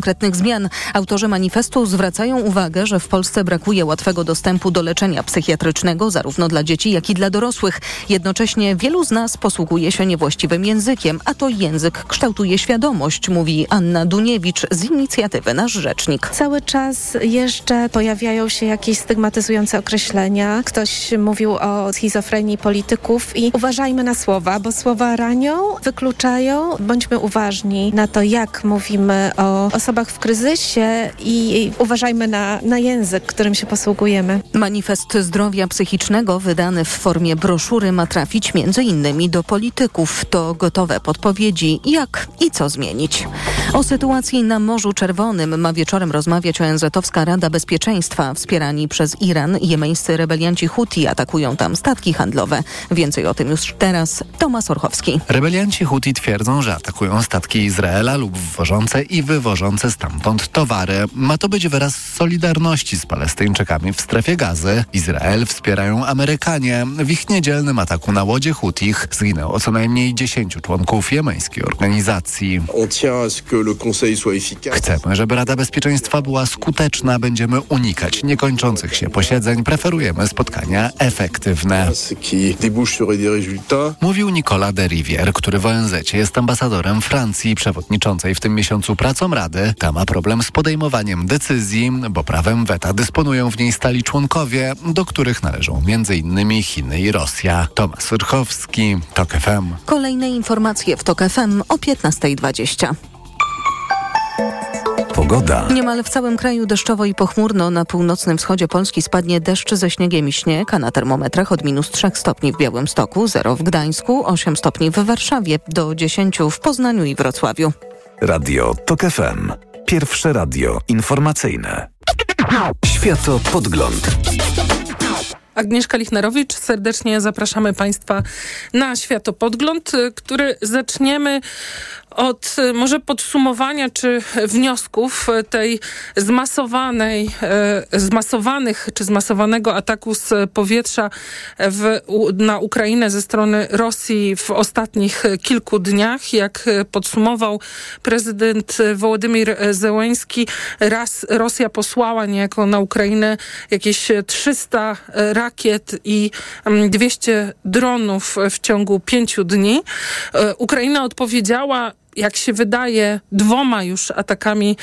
konkretnych zmian. Autorzy manifestu zwracają uwagę, że w Polsce brakuje łatwego dostępu do leczenia psychiatrycznego zarówno dla dzieci, jak i dla dorosłych. Jednocześnie wielu z nas posługuje się niewłaściwym językiem, a to język kształtuje świadomość, mówi Anna Duniewicz z inicjatywy Nasz Rzecznik. Cały czas jeszcze pojawiają się jakieś stygmatyzujące określenia. Ktoś mówił o schizofrenii polityków i uważajmy na słowa, bo słowa ranią, wykluczają. Bądźmy uważni na to, jak mówimy o osobach w kryzysie i uważajmy na, na język, którym się posługujemy. Manifest zdrowia psychicznego wydany w formie broszury ma trafić między innymi do polityków. To gotowe podpowiedzi, jak i co zmienić. O sytuacji na Morzu Czerwonym ma wieczorem rozmawiać ONZ-owska Rada Bezpieczeństwa. Wspierani przez Iran jemeńscy rebelianci Huti atakują tam statki handlowe. Więcej o tym już teraz Tomasz Orchowski. Rebelianci Huti twierdzą, że atakują statki Izraela lub wwożące i wywożące stamtąd towary. Ma to być wyraz solidarności z Palestyńczykami w strefie gazy. Izrael wspierają Amerykanie. W ich niedzielnym ataku na łodzie Hutich zginęło co najmniej 10 członków jemeńskiej organizacji. Chcemy, żeby Rada Bezpieczeństwa była skuteczna. Będziemy unikać niekończących się posiedzeń. Preferujemy spotkania efektywne. Mówił Nicolas de Rivière, który w ONZ jest ambasadorem Francji, przewodniczącej w tym miesiącu pracom Rady. Ta ma problem z podejmowaniem decyzji, bo prawem weta dysponują w niej stali członkowie, do których należą m.in. Chiny i Rosja. Tomasz Surchowski, TOK FM. Kolejne informacje w TOK FM o 15.20. Pogoda. Niemal w całym kraju deszczowo i pochmurno. Na północnym wschodzie Polski spadnie deszcz ze śniegiem i śnieg, a na termometrach od minus 3 stopni w Białymstoku, 0 w Gdańsku, 8 stopni w Warszawie, do 10 w Poznaniu i Wrocławiu. Radio TOK FM. Pierwsze radio informacyjne. Światopodgląd. Agnieszka Lichnerowicz, serdecznie zapraszamy Państwa na Światopodgląd, który zaczniemy od może podsumowania czy wniosków tej zmasowanej, zmasowanych czy zmasowanego ataku z powietrza w, na Ukrainę ze strony Rosji w ostatnich kilku dniach. Jak podsumował prezydent Wołodymir Zełenski, raz Rosja posłała niejako na Ukrainę jakieś 300 rakiet i 200 dronów w ciągu pięciu dni. Ukraina odpowiedziała jak się wydaje, dwoma już atakami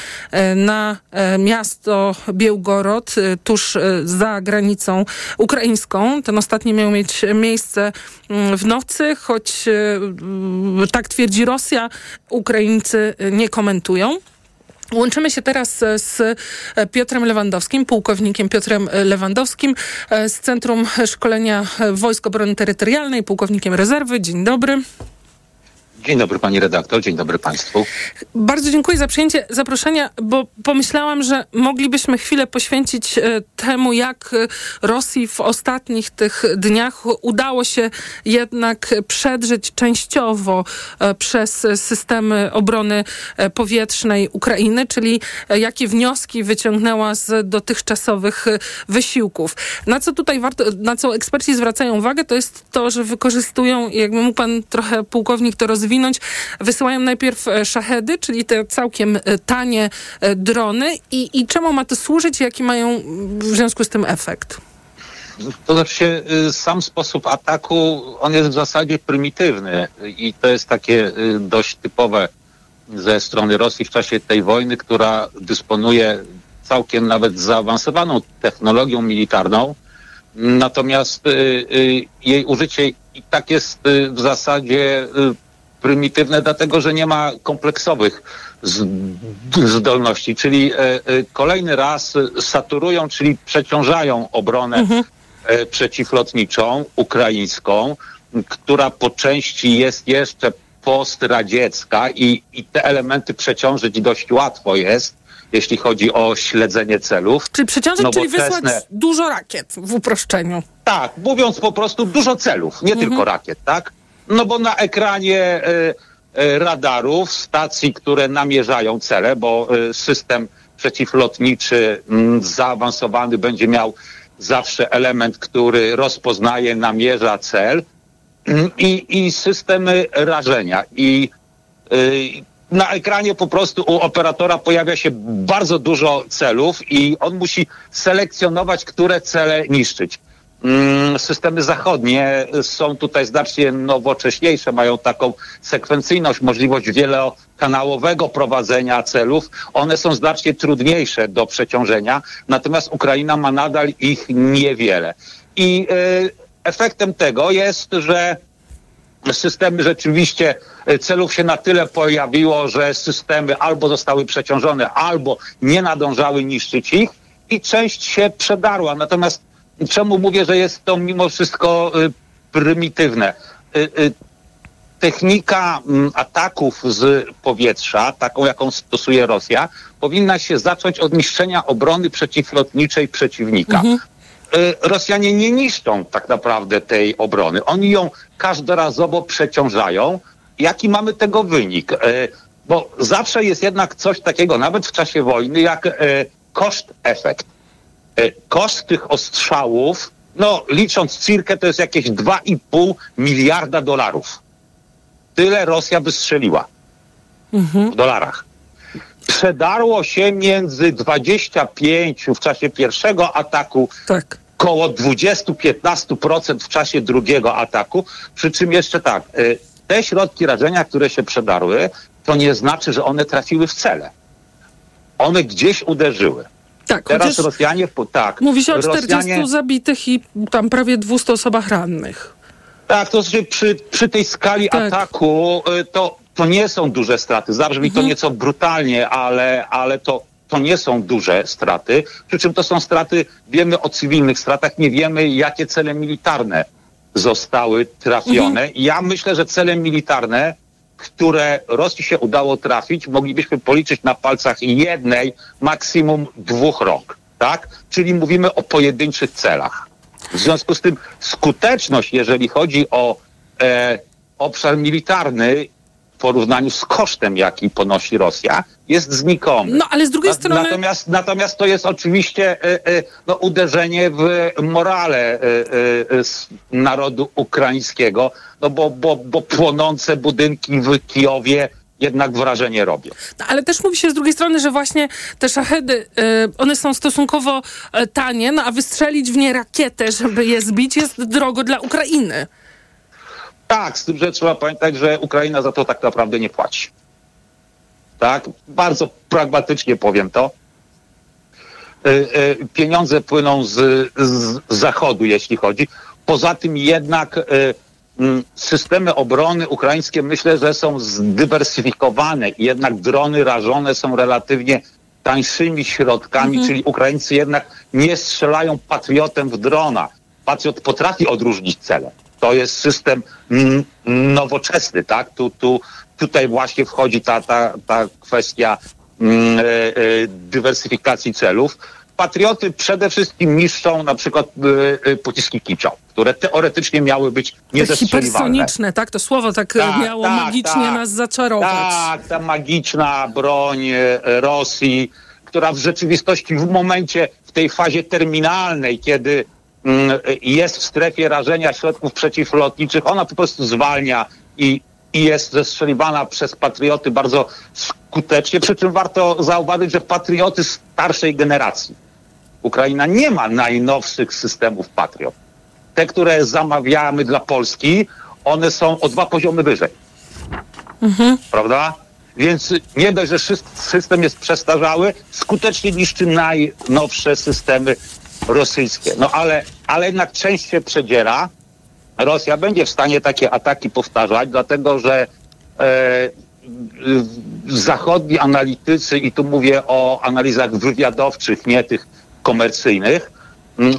na miasto Białgorod, tuż za granicą ukraińską. Ten ostatni miał mieć miejsce w nocy, choć tak twierdzi Rosja, Ukraińcy nie komentują. Łączymy się teraz z Piotrem Lewandowskim, pułkownikiem Piotrem Lewandowskim z Centrum Szkolenia Wojsk Obrony Terytorialnej, pułkownikiem rezerwy. Dzień dobry. Dzień dobry pani redaktor, dzień dobry państwu. Bardzo dziękuję za przyjęcie zaproszenia, bo pomyślałam, że moglibyśmy chwilę poświęcić temu, jak Rosji w ostatnich tych dniach udało się jednak przedrzeć częściowo przez systemy obrony powietrznej Ukrainy, czyli jakie wnioski wyciągnęła z dotychczasowych wysiłków. Na co tutaj warto, na co eksperci zwracają uwagę, to jest to, że wykorzystują, jakby mógł pan trochę pułkownik to rozwinąć, rozwinąć, wysyłają najpierw szachedy, czyli te całkiem tanie drony. I, i czemu ma to służyć, jaki mają w związku z tym efekt? To znaczy sam sposób ataku, on jest w zasadzie prymitywny. I to jest takie dość typowe ze strony Rosji w czasie tej wojny, która dysponuje całkiem nawet zaawansowaną technologią militarną, natomiast jej użycie i tak jest w zasadzie prymitywne, dlatego że nie ma kompleksowych zdolności, czyli kolejny raz saturują, czyli przeciążają obronę mhm. przeciwlotniczą ukraińską, która po części jest jeszcze postradziecka i, i te elementy przeciążyć dość łatwo jest jeśli chodzi o śledzenie celów. Czyli przeciążyć, nowoczesne... czyli wysłać dużo rakiet w uproszczeniu. Tak, mówiąc po prostu dużo celów, nie mhm. tylko rakiet, tak? No bo na ekranie radarów, stacji, które namierzają cele, bo system przeciwlotniczy zaawansowany będzie miał zawsze element, który rozpoznaje, namierza cel i, i systemy rażenia. I na ekranie po prostu u operatora pojawia się bardzo dużo celów i on musi selekcjonować, które cele niszczyć. Mm, systemy zachodnie są tutaj znacznie nowocześniejsze, mają taką sekwencyjność, możliwość wielokanałowego prowadzenia celów. One są znacznie trudniejsze do przeciążenia, natomiast Ukraina ma nadal ich niewiele. I y, efektem tego jest, że systemy rzeczywiście e, celów się na tyle pojawiło, że systemy albo zostały przeciążone, albo nie nadążały niszczyć ich i część się przedarła. Natomiast czemu mówię, że jest to mimo wszystko y, prymitywne? Y, y, technika mm, ataków z powietrza, taką jaką stosuje Rosja, powinna się zacząć od niszczenia obrony przeciwlotniczej przeciwnika. Mhm. Rosjanie nie niszczą tak naprawdę tej obrony. Oni ją każdorazowo przeciążają. Jaki mamy tego wynik? Bo zawsze jest jednak coś takiego, nawet w czasie wojny, jak koszt-efekt. E, koszt tych ostrzałów, no licząc cirkę, to jest jakieś 2,5 miliarda dolarów. Tyle Rosja wystrzeliła mhm. w dolarach. Przedarło się między 25 w czasie pierwszego ataku, tak. koło 20-15% w czasie drugiego ataku. Przy czym jeszcze tak, e, te środki rażenia, które się przedarły, to nie znaczy, że one trafiły w cele. One gdzieś uderzyły. Tak, Teraz Rosjanie, tak. Mówi się o 40 Rosjanie, zabitych i tam prawie 200 osobach rannych. Tak, to znaczy przy, przy tej skali tak. ataku y, to, to nie są duże straty. Zabrzmi mhm. to nieco brutalnie, ale, ale to, to nie są duże straty. Przy czym to są straty, wiemy o cywilnych stratach, nie wiemy jakie cele militarne zostały trafione. Mhm. Ja myślę, że cele militarne które Rosji się udało trafić, moglibyśmy policzyć na palcach jednej, maksimum dwóch rąk, tak? Czyli mówimy o pojedynczych celach. W związku z tym skuteczność, jeżeli chodzi o e, obszar militarny w porównaniu z kosztem, jaki ponosi Rosja, jest znikomy. No ale z drugiej strony... Natomiast, natomiast to jest oczywiście e, e, no, uderzenie w morale e, narodu ukraińskiego, no bo, bo, bo płonące budynki w Kijowie jednak wrażenie robią. No, ale też mówi się z drugiej strony, że właśnie te szachedy, one są stosunkowo tanie, no a wystrzelić w nie rakietę, żeby je zbić, jest drogo dla Ukrainy. Tak, z tym, że trzeba pamiętać, że Ukraina za to tak naprawdę nie płaci. Tak, bardzo pragmatycznie powiem to. E, e, pieniądze płyną z, z zachodu, jeśli chodzi. Poza tym jednak e, systemy obrony ukraińskie myślę, że są zdywersyfikowane i jednak drony rażone są relatywnie tańszymi środkami, mhm. czyli Ukraińcy jednak nie strzelają patriotem w drona. Patriot potrafi odróżnić cele. To jest system nowoczesny, tak? Tu, tu, tutaj właśnie wchodzi ta, ta, ta kwestia mm, e, e, dywersyfikacji celów. Patrioty przede wszystkim niszczą na przykład e, pociski kiczo, które teoretycznie miały być niezestrzeliwalne. Hipersoniczne, tak? To słowo tak, tak miało tak, magicznie tak, nas zaczarować. Tak, ta magiczna broń Rosji, która w rzeczywistości w momencie, w tej fazie terminalnej, kiedy jest w strefie rażenia środków przeciwlotniczych, ona po prostu zwalnia i i jest zestrzeliwana przez patrioty bardzo skutecznie, przy czym warto zauważyć, że patrioty starszej generacji. Ukraina nie ma najnowszych systemów patriot. Te, które zamawiamy dla Polski, one są o dwa poziomy wyżej. Mhm. Prawda? Więc nie dość, że system jest przestarzały, skutecznie niszczy najnowsze systemy rosyjskie. No ale, ale jednak część się przedziera Rosja będzie w stanie takie ataki powtarzać, dlatego że e, zachodni analitycy, i tu mówię o analizach wywiadowczych, nie tych komercyjnych,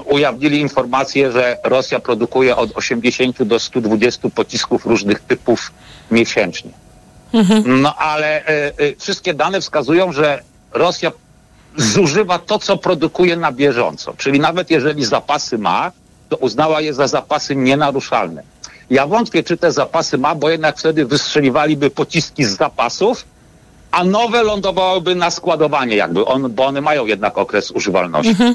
ujawnili informację, że Rosja produkuje od 80 do 120 pocisków różnych typów miesięcznie. Mhm. No ale e, e, wszystkie dane wskazują, że Rosja zużywa to, co produkuje na bieżąco. Czyli nawet jeżeli zapasy ma, to uznała je za zapasy nienaruszalne. Ja wątpię, czy te zapasy ma, bo jednak wtedy wystrzeliwaliby pociski z zapasów, a nowe lądowałyby na składowanie jakby, on, bo one mają jednak okres używalności. Mhm.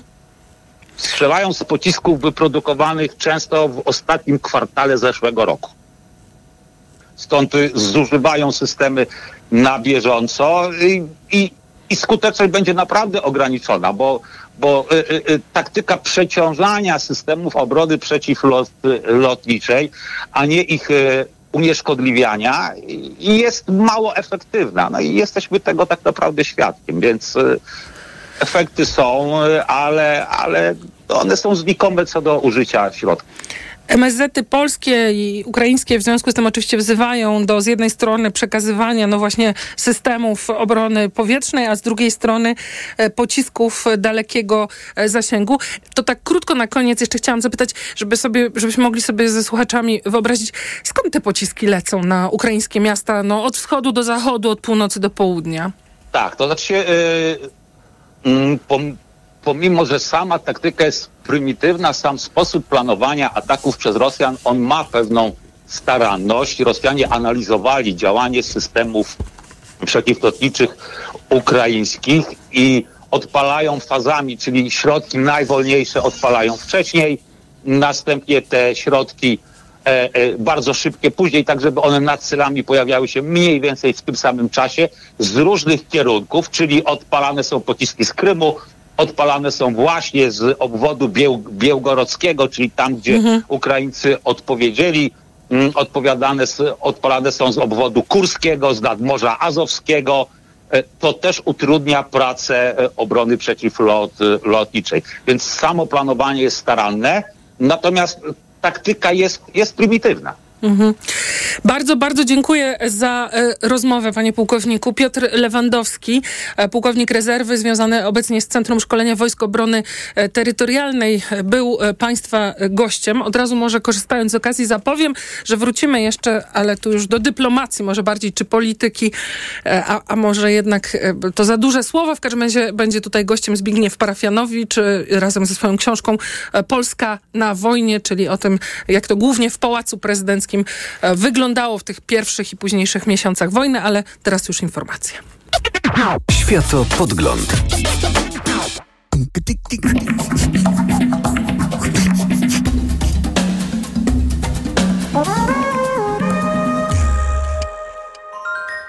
Strzelają z pocisków wyprodukowanych często w ostatnim kwartale zeszłego roku. Stąd zużywają systemy na bieżąco i, i, i skuteczność będzie naprawdę ograniczona, bo, bo y, y, y, taktyka przeciążania systemów obrony przeciwlotniczej, a nie ich y, unieszkodliwiania jest mało efektywna. No i jesteśmy tego tak naprawdę świadkiem, więc y, efekty są, y, ale, ale one są znikome co do użycia środków. MSZ-y polskie i ukraińskie w związku z tym oczywiście wzywają do z jednej strony przekazywania no właśnie systemów obrony powietrznej, a z drugiej strony e, pocisków dalekiego e, zasięgu. To tak krótko na koniec jeszcze chciałam zapytać, żeby sobie, żebyśmy mogli sobie ze słuchaczami wyobrazić, skąd te pociski lecą na ukraińskie miasta, no od wschodu do zachodu, od północy do południa? Tak, to znaczy yy, pom, pomimo, że sama taktyka jest prymitywna, sam sposób planowania ataków przez Rosjan, on ma pewną staranność. Rosjanie analizowali działanie systemów przeciwlotniczych ukraińskich i odpalają fazami, czyli środki najwolniejsze odpalają wcześniej, następnie te środki e, e, bardzo szybkie później, tak żeby one nad celami pojawiały się mniej więcej w tym samym czasie z różnych kierunków, czyli odpalane są pociski z Krymu, odpalane są właśnie z obwodu Bieł, czyli tam, gdzie mhm. Ukraińcy odpowiedzieli, mm, odpowiadane, odpalane są z obwodu Kurskiego, z nadmorza Azowskiego. E, to też utrudnia pracę e, obrony przeciwlotniczej. Więc samo planowanie jest staranne, natomiast taktyka jest, jest prymitywna. Mhm. Bardzo, bardzo dziękuję za e, rozmowę, panie pułkowniku. Piotr Lewandowski, e, pułkownik rezerwy związany obecnie z Centrum Szkolenia Wojsk Obrony e, Terytorialnej, był państwa gościem. Od razu może korzystając z okazji zapowiem, że wrócimy jeszcze, ale tu już do dyplomacji, może bardziej czy polityki, a, a może jednak to za duże słowo. W każdym razie będzie tutaj gościem Zbigniew Parafianowicz razem ze swoją książką Polska na wojnie, czyli o tym, jak to głównie w Pałacu Prezydenckim E, wyglądało w tych pierwszych i późniejszych miesiącach wojny, ale teraz już informacje. Światopodgląd.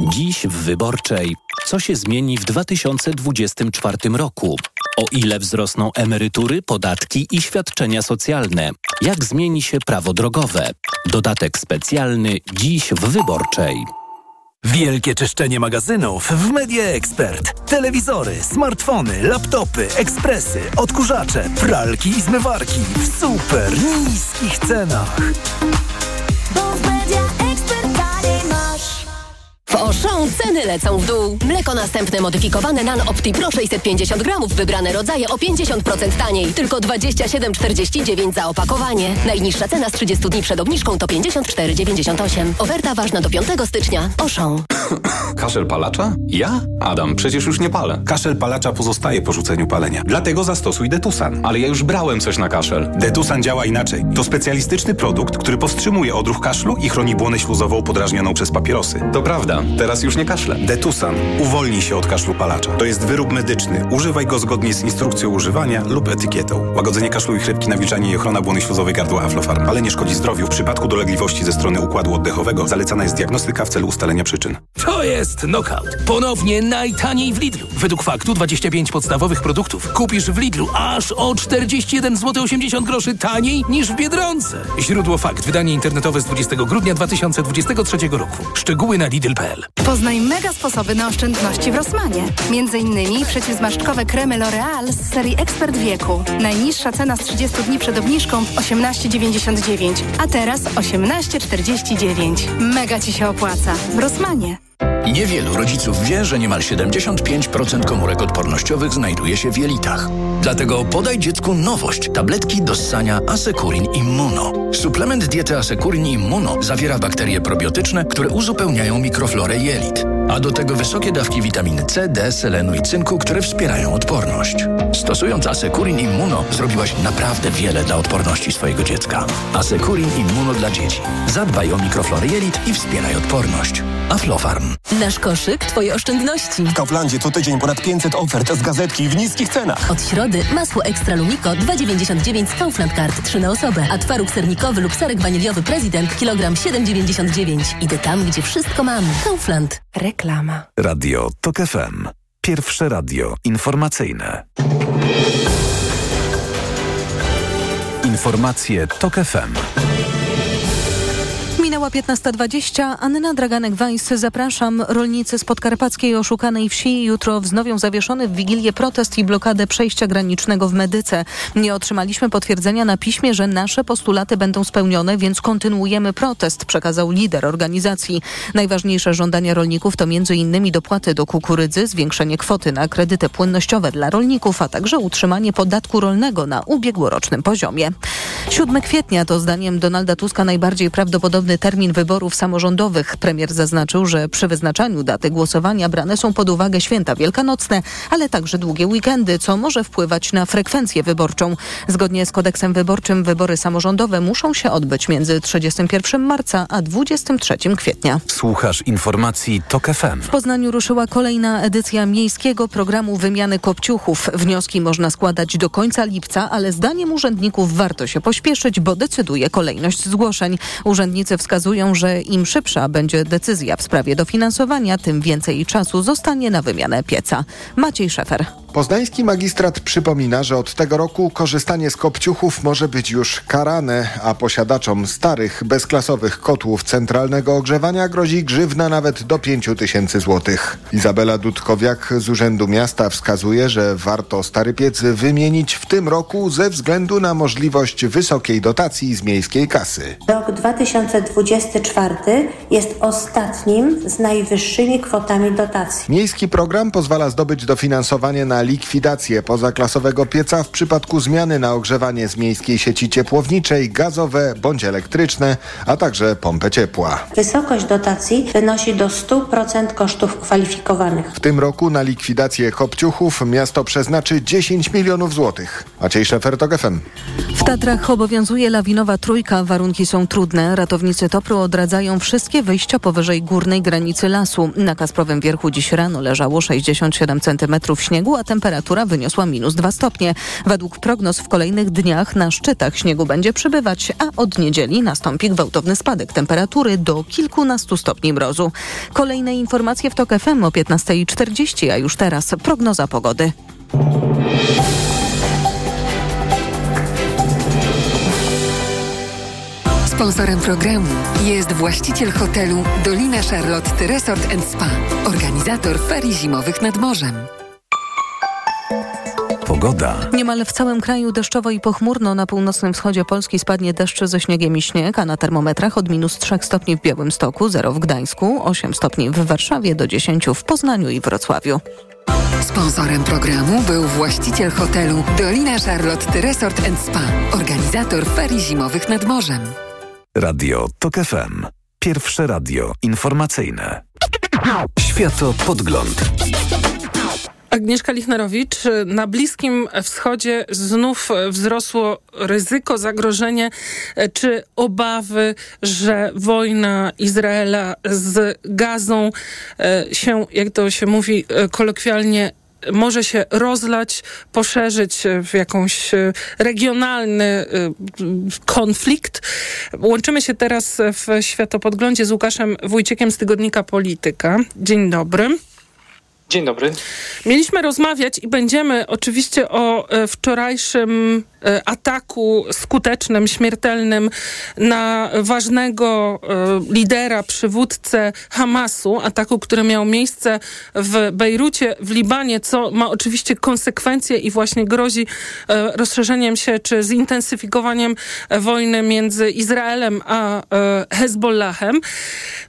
Dziś w Wyborczej. Co się zmieni w 2024 roku? O ile wzrosną emerytury, podatki i świadczenia socjalne? Jak zmieni się prawo drogowe? Dodatek specjalny dziś w Wyborczej. Wielkie czyszczenie magazynów w Media Expert. Telewizory, smartfony, laptopy, ekspresy, odkurzacze, pralki i zmywarki w super niskich cenach. W Auchan ceny lecą w dół. Mleko następne modyfikowane Nan Opti Pro 650 gramów, wybrane rodzaje o 50% taniej. Tylko 27,49 za opakowanie. Najniższa cena z 30 dni przed obniżką to 54,98. Oferta ważna do 5 stycznia. Auchan. Kaszel palacza? Ja? Adam, przecież już nie palę. Kaszel palacza pozostaje po rzuceniu palenia. Dlatego zastosuj Detusan. Ale ja już brałem coś na kaszel. Detusan działa inaczej. To specjalistyczny produkt, który powstrzymuje odruch kaszlu i chroni błonę śluzową podrażnioną przez papierosy. To prawda. Teraz już nie kaszlę. Detusan. Uwolnij się od kaszlu palacza. To jest wyrób medyczny. Używaj go zgodnie z instrukcją używania lub etykietą. Łagodzenie kaszlu i chrypki, nawilżanie i ochrona błony śluzowej gardła Aflofarm. Ale nie szkodzi zdrowiu. W przypadku dolegliwości ze strony układu oddechowego zalecana jest diagnostyka w celu ustalenia przyczyn. To jest knockout. Ponownie najtaniej w Lidlu. Według faktu 25 podstawowych produktów kupisz w Lidlu aż o 41 zł 80 groszy taniej niż w Biedronce. Źródło fakt. Wydanie internetowe z 20 grudnia 2023 roku. Szczegóły na lidl.pl. Poznaj mega sposoby na oszczędności w Rosmanie. Między innymi przeciwzmarszczkowe kremy L'Oreal z serii Ekspert Wieku. Najniższa cena z 30 dni przed obniżką 18,99, a teraz 18,49. Mega Ci się opłaca. W Rosmanie. Niewielu rodziców wie, że niemal 75% komórek odpornościowych znajduje się w jelitach. Dlatego podaj dziecku nowość. Tabletki do ssania Asekurin Immuno. Suplement diety Asekurin Immuno zawiera bakterie probiotyczne, które uzupełniają mikroflorę jelit. A do tego wysokie dawki witaminy C, D, selenu i cynku, które wspierają odporność. Stosując Asekurin Immuno zrobiłaś naprawdę wiele dla odporności swojego dziecka. Asekurin Immuno dla dzieci. Zadbaj o mikroflorę jelit i wspieraj odporność. Aflofarm. Nasz koszyk, Twoje oszczędności. W Kauflandzie co tydzień ponad 500 ofert z gazetki w niskich cenach. Od środy masło Ekstra Lumiko 2,99 z Kaufland Card 3 na osobę, a twaróg sernikowy lub serek waniliowy Prezydent kilogram 7,99. Idę tam, gdzie wszystko mam. Kaufland. Reklama. Radio TOK FM. Pierwsze radio informacyjne. Informacje TOK FM. Minęła 15.20. Anna Draganek-Weiss. Zapraszam. Rolnicy z podkarpackiej oszukanej wsi jutro wznowią zawieszony w Wigilię protest i blokadę przejścia granicznego w Medyce. Nie otrzymaliśmy potwierdzenia na piśmie, że nasze postulaty będą spełnione, więc kontynuujemy protest, przekazał lider organizacji. Najważniejsze żądania rolników to m.in. dopłaty do kukurydzy, zwiększenie kwoty na kredyty płynnościowe dla rolników, a także utrzymanie podatku rolnego na ubiegłorocznym poziomie. 7 kwietnia to zdaniem Donalda Tuska najbardziej termin wyborów samorządowych. Premier zaznaczył, że przy wyznaczaniu daty głosowania brane są pod uwagę święta wielkanocne, ale także długie weekendy, co może wpływać na frekwencję wyborczą. Zgodnie z kodeksem wyborczym wybory samorządowe muszą się odbyć między 31 marca a 23 kwietnia. Słuchasz informacji TOK FM. W Poznaniu ruszyła kolejna edycja miejskiego programu wymiany kopciuchów. Wnioski można składać do końca lipca, ale zdaniem urzędników warto się pośpieszyć, bo decyduje kolejność zgłoszeń. Urzędnicy wskazują, że im szybsza będzie decyzja w sprawie dofinansowania, tym więcej czasu zostanie na wymianę pieca. Maciej Szefer. Poznański magistrat przypomina, że od tego roku korzystanie z kopciuchów może być już karane, a posiadaczom starych, bezklasowych kotłów centralnego ogrzewania grozi grzywna nawet do 5 tysięcy złotych. Izabela Dudkowiak z Urzędu Miasta wskazuje, że warto stary piec wymienić w tym roku ze względu na możliwość wysokiej dotacji z miejskiej kasy. Rok 2024 jest ostatnim z najwyższymi kwotami dotacji. Miejski program pozwala zdobyć dofinansowanie na likwidację pozaklasowego pieca w przypadku zmiany na ogrzewanie z miejskiej sieci ciepłowniczej, gazowe bądź elektryczne, a także pompę ciepła. Wysokość dotacji wynosi do 100% kosztów kwalifikowanych. W tym roku na likwidację kopciuchów miasto przeznaczy 10 milionów złotych. Maciej Szefer. W Tatrach obowiązuje lawinowa trójka. Warunki są trudne. Ratownicy Topru odradzają wszystkie wyjścia powyżej górnej granicy lasu. Na Kasprowym Wierchu dziś rano leżało 67 cm śniegu, a temperatura wyniosła minus 2 stopnie. Według prognoz w kolejnych dniach na szczytach śniegu będzie przybywać, a od niedzieli nastąpi gwałtowny spadek temperatury do kilkunastu stopni mrozu. Kolejne informacje w TOK FM o 15.40, a już teraz prognoza pogody. Sponsorem programu jest właściciel hotelu Dolina Charlotte Resort Spa, organizator ferii zimowych nad morzem. Pogoda. Niemal w całym kraju deszczowo i pochmurno. Na północnym wschodzie Polski spadnie deszcz ze śniegiem i śnieg, a na termometrach od minus 3 stopni w Białymstoku, 0 w Gdańsku, 8 stopni w Warszawie, do 10 w Poznaniu i Wrocławiu. Sponsorem programu był właściciel hotelu Dolina Charlotte Resort Spa, organizator ferii zimowych nad morzem. Radio TOK FM. Pierwsze radio informacyjne. Światopodgląd. Agnieszka Lichnerowicz. Na Bliskim Wschodzie znów wzrosło ryzyko, zagrożenie czy obawy, że wojna Izraela z Gazą się, jak to się mówi kolokwialnie, może się rozlać, poszerzyć w jakąś regionalny konflikt. Łączymy się teraz w Światopodglądzie z Łukaszem Wójciekiem z tygodnika Polityka. Dzień dobry. Dzień dobry. Mieliśmy rozmawiać i będziemy oczywiście o e, wczorajszym e, ataku skutecznym, śmiertelnym na ważnego e, lidera, przywódcę Hamasu, ataku, który miał miejsce w Bejrucie, w Libanie, co ma oczywiście konsekwencje i właśnie grozi rozszerzeniem się czy zintensyfikowaniem wojny między Izraelem a Hezbollahem.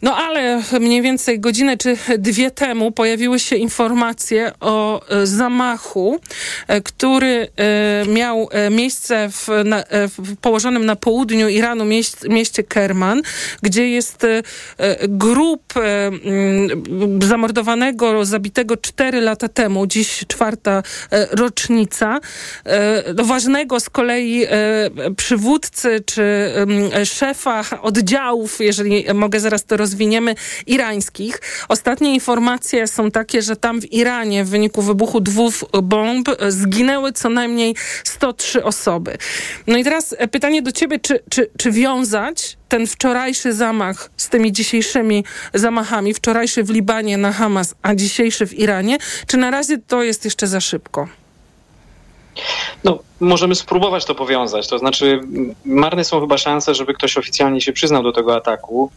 No ale mniej więcej godzinę czy dwie temu pojawiły się informacje o e, zamachu, e, który e, miał miejsce w, na, w położonym na południu Iranu mieście, Kerman, gdzie jest grup zamordowanego, zabitego cztery lata temu, dziś czwarta rocznica, do ważnego z kolei przywódcy czy szefa oddziałów, jeżeli mogę zaraz to rozwiniemy, irańskich. Ostatnie informacje są takie, że tam w Iranie w wyniku wybuchu dwóch bomb zginęły co najmniej 103 osoby. No i teraz e, pytanie do ciebie, czy, czy, czy wiązać ten wczorajszy zamach z tymi dzisiejszymi zamachami, wczorajszy w Libanie na Hamas, a dzisiejszy w Iranie, czy na razie to jest jeszcze za szybko? No, możemy spróbować to powiązać. To znaczy, marne są chyba szanse, żeby ktoś oficjalnie się przyznał do tego ataku.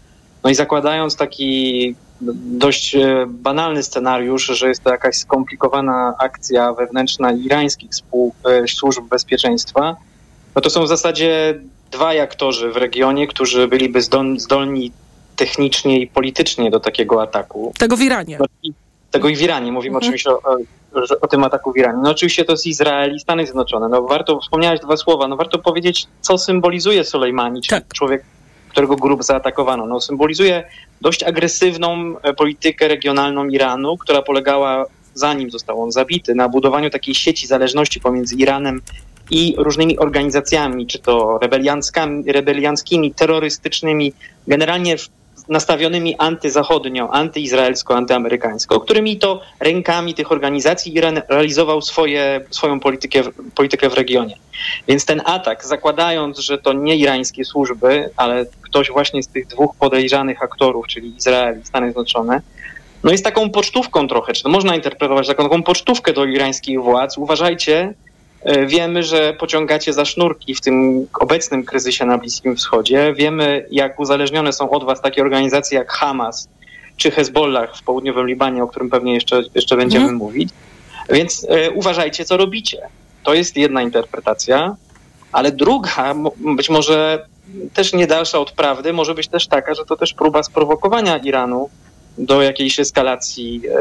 No i zakładając taki dość e, banalny scenariusz, że jest to jakaś skomplikowana akcja wewnętrzna irańskich e, służb bezpieczeństwa, no to są w zasadzie dwaj aktorzy w regionie, którzy byliby zdolni technicznie i politycznie do takiego ataku. Tego w Iranie. No, tego i w Iranie. Mówimy mhm. oczywiście o, o, o, tym ataku w Iranie. No oczywiście to jest Izrael i Stany Zjednoczone. No warto, wspomniałeś dwa słowa, no warto powiedzieć, co symbolizuje Soleimani, czyli tak. człowiek, którego grup zaatakowano. No symbolizuje dość agresywną e, politykę regionalną Iranu, która polegała, zanim został on zabity, na budowaniu takiej sieci zależności pomiędzy Iranem i różnymi organizacjami, czy to rebelianckimi, terrorystycznymi, generalnie nastawionymi antyzachodnio, antyizraelsko, antyamerykańsko, którymi to rękami tych organizacji Iran realizował swoje, swoją politykę, politykę w regionie. Więc ten atak, zakładając, że to nie irańskie służby, ale ktoś właśnie z tych dwóch podejrzanych aktorów, czyli Izrael i Stany Zjednoczone, no jest taką pocztówką trochę, czy to można interpretować taką, taką pocztówkę do irańskich władz. Uważajcie, wiemy, że pociągacie za sznurki w tym obecnym kryzysie na Bliskim Wschodzie. Wiemy, jak uzależnione są od was takie organizacje jak Hamas czy Hezbollah w południowym Libanie, o którym pewnie jeszcze, jeszcze będziemy mhm. mówić. Więc e, uważajcie, co robicie. To jest jedna interpretacja, ale druga, być może też nie dalsza od prawdy, może być też taka, że to też próba sprowokowania Iranu do jakiejś eskalacji e,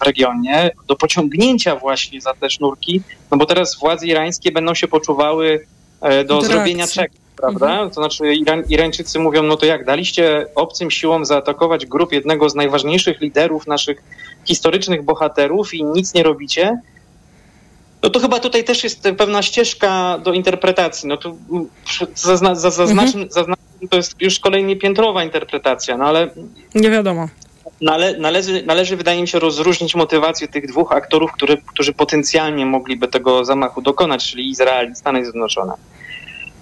w regionie, do pociągnięcia właśnie za te sznurki, no bo teraz władze irańskie będą się poczuwały e, do, do zrobienia czegoś, prawda? Mhm. To znaczy Iran, Irańczycy mówią, no to jak, daliście obcym siłom zaatakować grup jednego z najważniejszych liderów naszych historycznych bohaterów i nic nie robicie? No to chyba tutaj też jest pewna ścieżka do interpretacji. No tu zazna, zaznaczmy, mhm. zaznaczmy, to jest już kolejnie piętrowa interpretacja, no ale... Nie wiadomo. Nale, należy, należy, wydaje mi się, rozróżnić motywację tych dwóch aktorów, który, którzy potencjalnie mogliby tego zamachu dokonać, czyli Izrael i Stany Zjednoczone.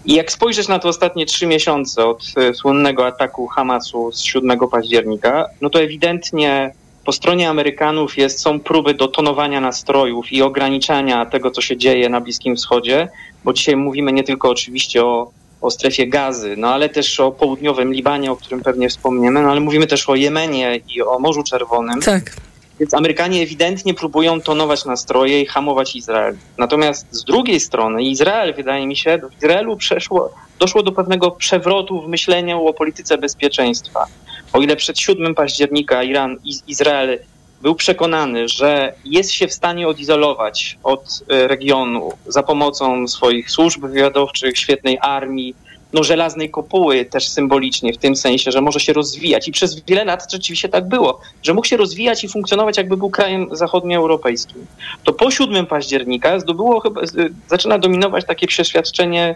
I jak spojrzysz na te ostatnie trzy miesiące od e, słynnego ataku Hamasu z 7 października, no to ewidentnie po stronie Amerykanów jest, są próby dotonowania nastrojów i ograniczania tego, co się dzieje na Bliskim Wschodzie, bo dzisiaj mówimy nie tylko oczywiście o o strefie gazy, no ale też o południowym Libanie, o którym pewnie wspomniemy, no ale mówimy też o Jemenie i o Morzu Czerwonym. Tak. Więc Amerykanie ewidentnie próbują tonować nastroje i hamować Izrael. Natomiast z drugiej strony Izrael, wydaje mi się, w Izraelu przeszło, doszło do pewnego przewrotu w myśleniu o polityce bezpieczeństwa. O ile przed 7 października Iran, Izrael był przekonany, że jest się w stanie odizolować od e, regionu za pomocą swoich służb wywiadowczych, świetnej armii, no żelaznej kopuły też symbolicznie, w tym sensie, że może się rozwijać. I przez wiele lat rzeczywiście tak było, że mógł się rozwijać i funkcjonować jakby był krajem zachodnioeuropejskim. To po 7 października zdobyło chyba, zaczyna dominować takie przeświadczenie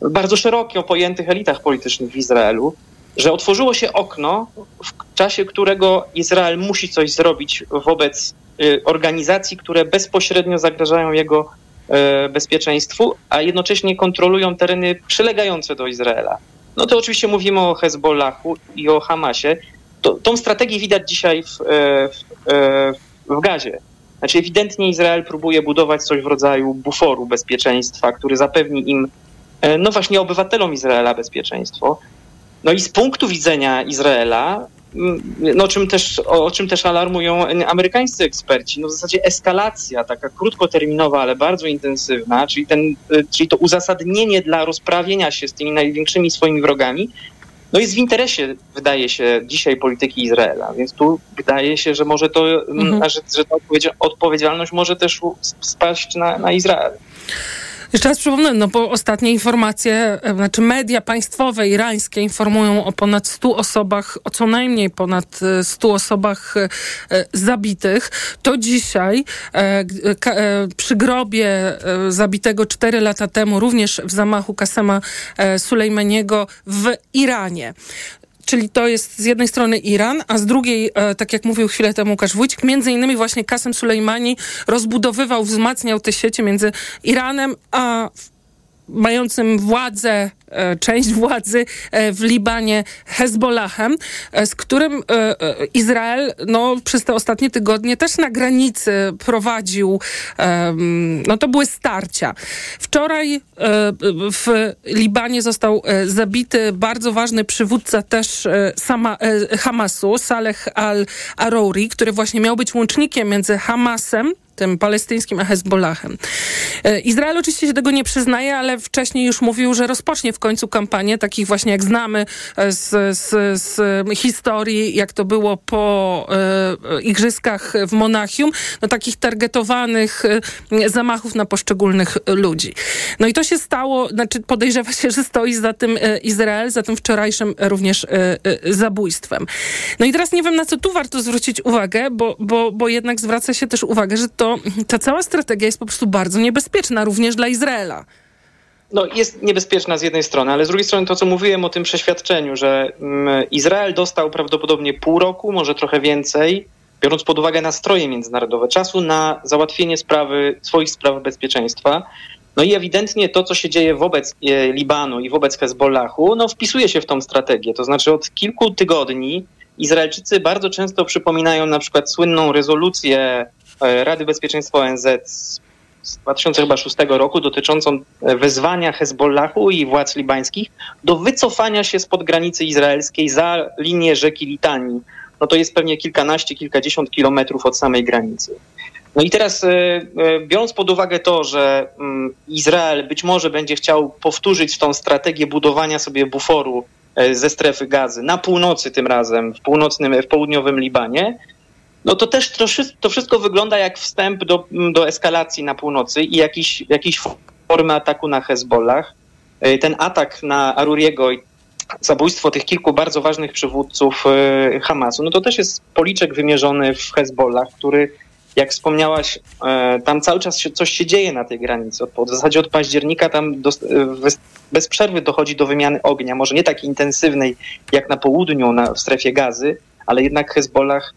bardzo szerokie o pojętych elitach politycznych w Izraelu, że otworzyło się okno, w czasie którego Izrael musi coś zrobić wobec y, organizacji, które bezpośrednio zagrażają jego y, bezpieczeństwu, a jednocześnie kontrolują tereny przylegające do Izraela. No to oczywiście mówimy o Hezbollahu i o Hamasie. To, tą strategię widać dzisiaj w, w, w Gazie. Znaczy ewidentnie Izrael próbuje budować coś w rodzaju buforu bezpieczeństwa, który zapewni im, no właśnie obywatelom Izraela bezpieczeństwo. No i z punktu widzenia Izraela, no, o, czym też, o czym też alarmują amerykańscy eksperci, no w zasadzie eskalacja taka krótkoterminowa, ale bardzo intensywna, czyli, ten, czyli to uzasadnienie dla rozprawienia się z tymi największymi swoimi wrogami, no jest w interesie, wydaje się, dzisiaj polityki Izraela. Więc tu wydaje się, że może to, mhm. że, że ta odpowiedzialność może też spaść na, na Izrael. Jeszcze raz przypomnę, no bo ostatnie informacje, e, znaczy media państwowe irańskie informują o ponad 100 osobach, o co najmniej ponad 100 e, osobach e, zabitych. To dzisiaj przy grobie zabitego 4 lata temu, również w zamachu Kasema Sulejmaniego w Iranie. Czyli to jest z jednej strony Iran, a z drugiej, e, tak jak mówił chwilę temu Łukasz Wójcik, między innymi właśnie Kasem Sulejmani rozbudowywał, wzmacniał te sieci między Iranem a mającym władzę E, część władzy e, w Libanie Hezbollahem, e, z którym Izrael no, przez te ostatnie tygodnie też na granicy prowadził, no to były starcia. Wczoraj w Libanie został zabity bardzo ważny przywódca też sama, Hamasu, Saleh al-Arouri, który właśnie miał być łącznikiem między Hamasem tym palestyńskim, a Hezbollahem. Izrael oczywiście się tego nie przyznaje, ale wcześniej już mówił, że rozpocznie w końcu kampanię, takich właśnie jak znamy e, z, z, z historii, jak to było po e, igrzyskach w Monachium, no takich targetowanych e, zamachów na poszczególnych ludzi. No i to się stało, znaczy podejrzewa się, że stoi za tym e, Izrael, za tym wczorajszym również e, e, zabójstwem. No i teraz nie wiem, na co tu warto zwrócić uwagę, bo, bo, bo jednak zwraca się też uwagę, że to ta cała strategia jest po prostu bardzo niebezpieczna, również dla Izraela no, jest niebezpieczna z jednej strony, ale z drugiej strony to, co mówiłem o tym przeświadczeniu, że mm, Izrael dostał prawdopodobnie pół roku, może trochę więcej, biorąc pod uwagę nastroje międzynarodowe, czasu na załatwienie sprawy, swoich spraw bezpieczeństwa. No i ewidentnie to, co się dzieje wobec e, Libanu i wobec Hezbollahu, no wpisuje się w tą strategię. To znaczy od kilku tygodni Izraelczycy bardzo często przypominają na przykład słynną rezolucję Rady Bezpieczeństwa ONZ z z 2006 roku dotyczącą e, wezwania Hezbollahu i władz libańskich do wycofania się spod granicy izraelskiej za linię rzeki Litanii. No to jest pewnie kilkanaście, kilkadziesiąt kilometrów od samej granicy. No i teraz e, e, biorąc pod uwagę to, że mm, Izrael być może będzie chciał powtórzyć tą strategię budowania sobie buforu ze strefy gazy na północy tym razem, w północnym, w południowym Libanie, no to też to, wszystko wygląda jak wstęp do, do eskalacji na północy i jakiś, jakiś formy ataku na Hezbollah. E, ten atak na Aruriego i zabójstwo tych kilku bardzo ważnych przywódców e, Hamasu, no to też jest policzek wymierzony w Hezbollah, który jak wspomniałaś, e, tam cały czas się, coś się dzieje na tej granicy. W zasadzie od października tam do, bez przerwy dochodzi do wymiany ognia. Może nie tak intensywnej jak na południu, na, w strefie gazy, ale jednak Hezbollah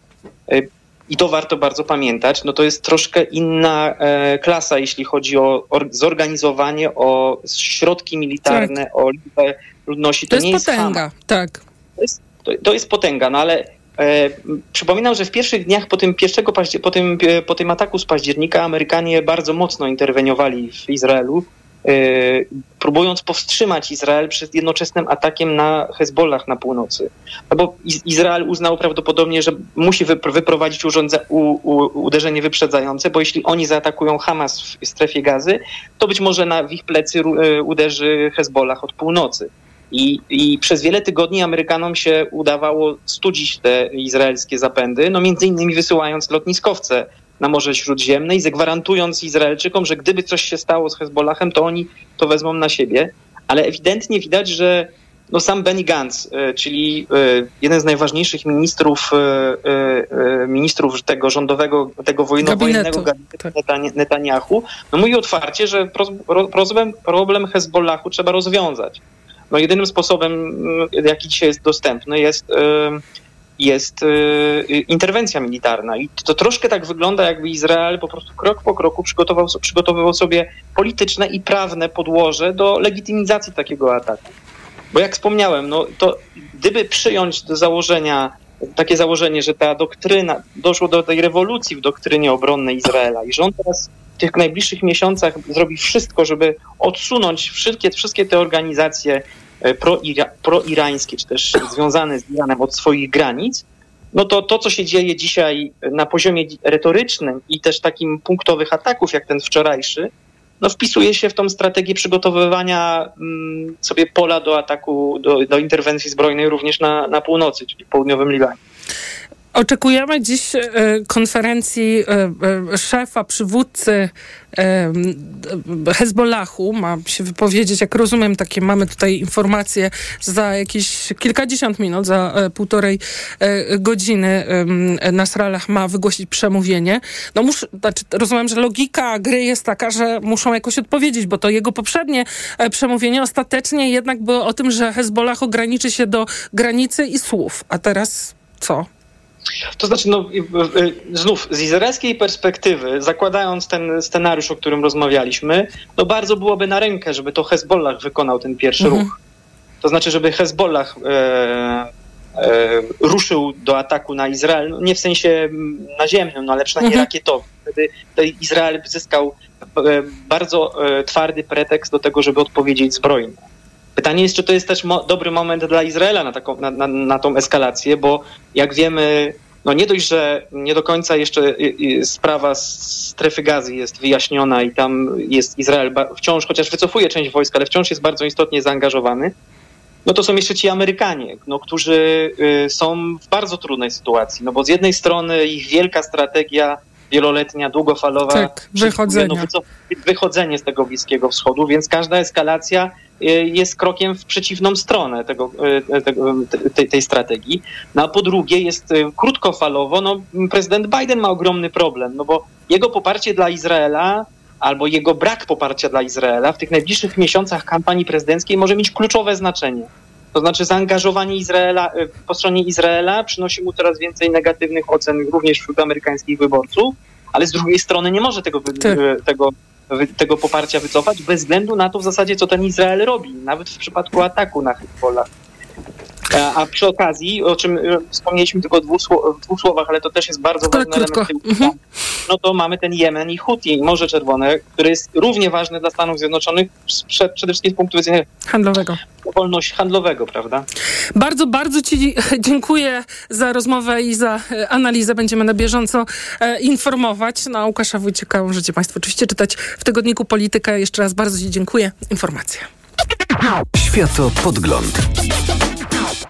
i to warto bardzo pamiętać, no to jest troszkę inna e, klasa, jeśli chodzi o or, zorganizowanie, o środki militarne, tak. o liczbę ludności. To, to jest potęga, jest tak. To jest, to, to jest potęga, no ale e, przypominam, że w pierwszych dniach po tym, pierwszego, po, tym, po tym ataku z października Amerykanie bardzo mocno interweniowali w Izraelu próbując powstrzymać Izrael przed jednoczesnym atakiem na Hezbollah na północy. No bo Izrael uznał prawdopodobnie, że musi wyprowadzić u, u, uderzenie wyprzedzające, bo jeśli oni zaatakują Hamas w strefie gazy, to być może na, ich plecy y, uderzy Hezbollah od północy. I, I, przez wiele tygodni Amerykanom się udawało studzić te izraelskie zapędy, no między innymi wysyłając lotniskowce na Morze Śródziemne i zagwarantując Izraelczykom, że gdyby coś się stało z Hezbollahem, to oni to wezmą na siebie. Ale ewidentnie widać, że no sam Benny Gantz, e, czyli e, jeden z najważniejszych ministrów, e, ministrów tego rządowego, tego wojennego gabinetu tak. Netanyahu, no mówi otwarcie, że problem, problem Hezbollahu trzeba rozwiązać. No jedynym sposobem, jaki dzisiaj jest dostępny, jest jest y, interwencja militarna. I to troszkę tak wygląda, jakby Izrael po prostu krok po kroku przygotował, przygotowywał sobie polityczne i prawne podłoże do legitymizacji takiego ataku. Bo jak wspomniałem, no to gdyby przyjąć do założenia takie założenie, że ta doktryna, doszło do tej rewolucji w doktrynie obronnej Izraela i że on teraz w tych najbliższych miesiącach zrobi wszystko, żeby odsunąć wszystkie, wszystkie te organizacje proirańskie, czy też związane z Iranem od swoich granic, no to to, co się dzieje dzisiaj na poziomie retorycznym i też takim punktowych ataków, jak ten wczorajszy, no wpisuje się w tą strategię przygotowywania mm, sobie pola do ataku, do, do interwencji zbrojnej również na, na północy, czyli południowym Libanie. Oczekujemy dziś e, konferencji e, e, szefa, przywódcy Hezbollahu. Ma się wypowiedzieć, jak rozumiem, takie mamy tutaj informacje za jakieś kilkadziesiąt minut, za półtorej godziny Nasrallah ma wygłosić przemówienie. No muszę, znaczy, rozumiem, że logika gry jest taka, że muszą jakoś odpowiedzieć, bo to jego poprzednie przemówienie ostatecznie jednak było o tym, że Hezbollah ograniczy się do granicy i słów. A teraz co? To znaczy, no, znów z izraelskiej perspektywy, zakładając ten scenariusz, o którym rozmawialiśmy, no bardzo byłoby na rękę, żeby to Hezbollah wykonał ten pierwszy mhm. ruch. To znaczy, żeby Hezbollah e, e, ruszył do ataku na Izrael, no nie w sensie naziemnym, no ale przynajmniej mhm. rakietowym. Wtedy, Izrael zyskał e, bardzo e, twardy pretekst do tego, żeby odpowiedzieć zbrojnie. Pytanie jest, czy to jest też mo dobry moment dla Izraela na, taką, na, na, na tą eskalację, bo jak wiemy, no nie dość, że nie do końca jeszcze sprawa strefy gazy jest wyjaśniona i tam jest Izrael wciąż, chociaż wycofuje część wojsk, ale wciąż jest bardzo istotnie zaangażowany, no to są jeszcze ci Amerykanie, no, którzy y, są w bardzo trudnej sytuacji, no bo z jednej strony ich wielka strategia wieloletnia, długofalowa tak, wychodzenie. No, wychodzenie z tego Bliskiego Wschodu, więc każda eskalacja y, jest krokiem w przeciwną stronę tego, y, tego, tej, tej strategii. No a po drugie jest y, krótkofalowo, no prezydent Biden ma ogromny problem, no bo jego poparcie dla Izraela albo jego brak poparcia dla Izraela w tych najbliższych miesiącach kampanii prezydenckiej może mieć kluczowe znaczenie. To znaczy zaangażowanie Izraela po stronie Izraela przynosi mu coraz więcej negatywnych ocen również wśród amerykańskich wyborców, ale z drugiej strony nie może tego, tak. tego, tego poparcia wycofać bez względu na to w zasadzie, co ten Izrael robi, nawet w przypadku ataku na Hezbollah. A przy okazji, o czym e, wspomnieliśmy tylko w dwóch, w dwóch słowach, ale to też jest bardzo ważne element mhm. no to mamy ten Jemen i Houthi, Morze Czerwone, które jest równie ważne dla Stanów Zjednoczonych przede wszystkim z punktu widzenia handlowego. Wolność handlowego, prawda? Bardzo, bardzo Ci dziękuję za rozmowę i za e, analizę. Będziemy na bieżąco e, informować. No, Łukasza Wójcika możecie Państwo oczywiście czytać w tygodniku Politykę. Jeszcze raz bardzo Ci dziękuję. Informacja. Światopodgląd. now.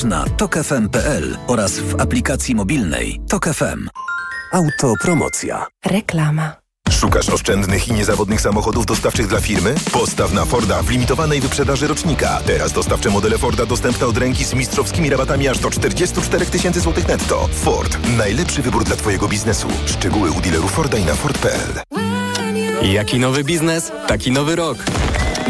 na tokefm.pl oraz w aplikacji mobilnej Tok FM. Autopromocja. Reklama. Szukasz oszczędnych i niezawodnych samochodów dostawczych dla firmy? Postaw na Forda w limitowanej wyprzedaży rocznika. Teraz dostawcze modele Forda dostępne od ręki z mistrzowskimi rabatami aż do 44 tysięcy złotych netto. Ford. Najlepszy wybór dla Twojego biznesu. Szczegóły u dealerów Forda i na Ford.pl. Jaki nowy biznes? Taki nowy rok.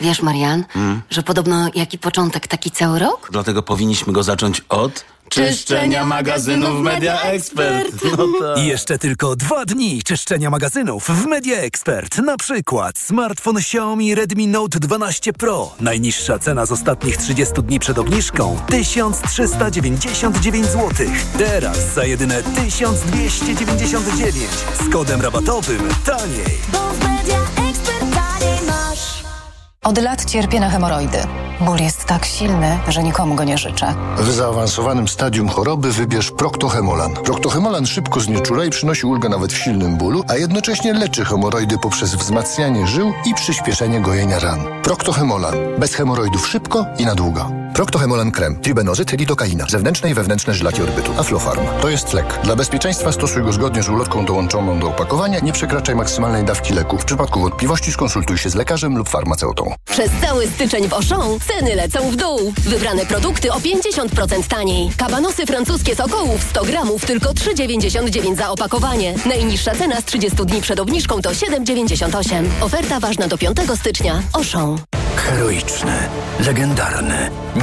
Wiesz, Marian, mm. że podobno jaki początek, taki cały rok? Dlatego powinniśmy go zacząć od Czyszczenia magazynów Media Expert. No tak. Jeszcze tylko dwa dni czyszczenia magazynów w Media Expert. Na przykład smartfon Xiaomi Redmi Note 12 Pro. Najniższa cena z ostatnich 30 dni przed obniżką 1399 zł. Teraz za jedyne 1299 z kodem rabatowym taniej. Od lat cierpię na hemoroidy. Ból jest tak silny, że nikomu go nie życzę. W zaawansowanym stadium choroby wybierz Proctohemolan. Proctohemolan szybko znieczula i przynosi ulgę nawet w silnym bólu, a jednocześnie leczy hemoroidy poprzez wzmacnianie żył i przyspieszenie gojenia ran. Proctohemolan. Bez hemoroidów szybko i na długo. Proctohemolan krem, tribenozyt, lidokaina, zewnętrzne i wewnętrzne żylaki odbytu, Aflofarm. To jest lek. Dla bezpieczeństwa stosuj go zgodnie z ulotką dołączoną do opakowania. Nie przekraczaj maksymalnej dawki leku. W przypadku wątpliwości skonsultuj się z lekarzem lub farmaceutą. Przez cały styczeń w Auchan ceny lecą w dół. Wybrane produkty o 50% taniej. Kabanosy francuskie z okołów 100 gramów tylko 3,99 za opakowanie. Najniższa cena z 30 dni przed obniżką to 7,98. Oferta ważna do 5 stycznia. Auchan. Heroiczny, legendarny,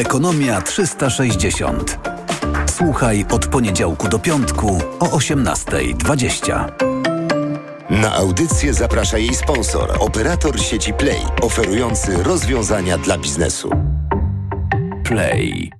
Ekonomia 360. Słuchaj od poniedziałku do piątku o 18.20. Na audycję zaprasza jej sponsor, operator sieci Play, oferujący rozwiązania dla biznesu. Play.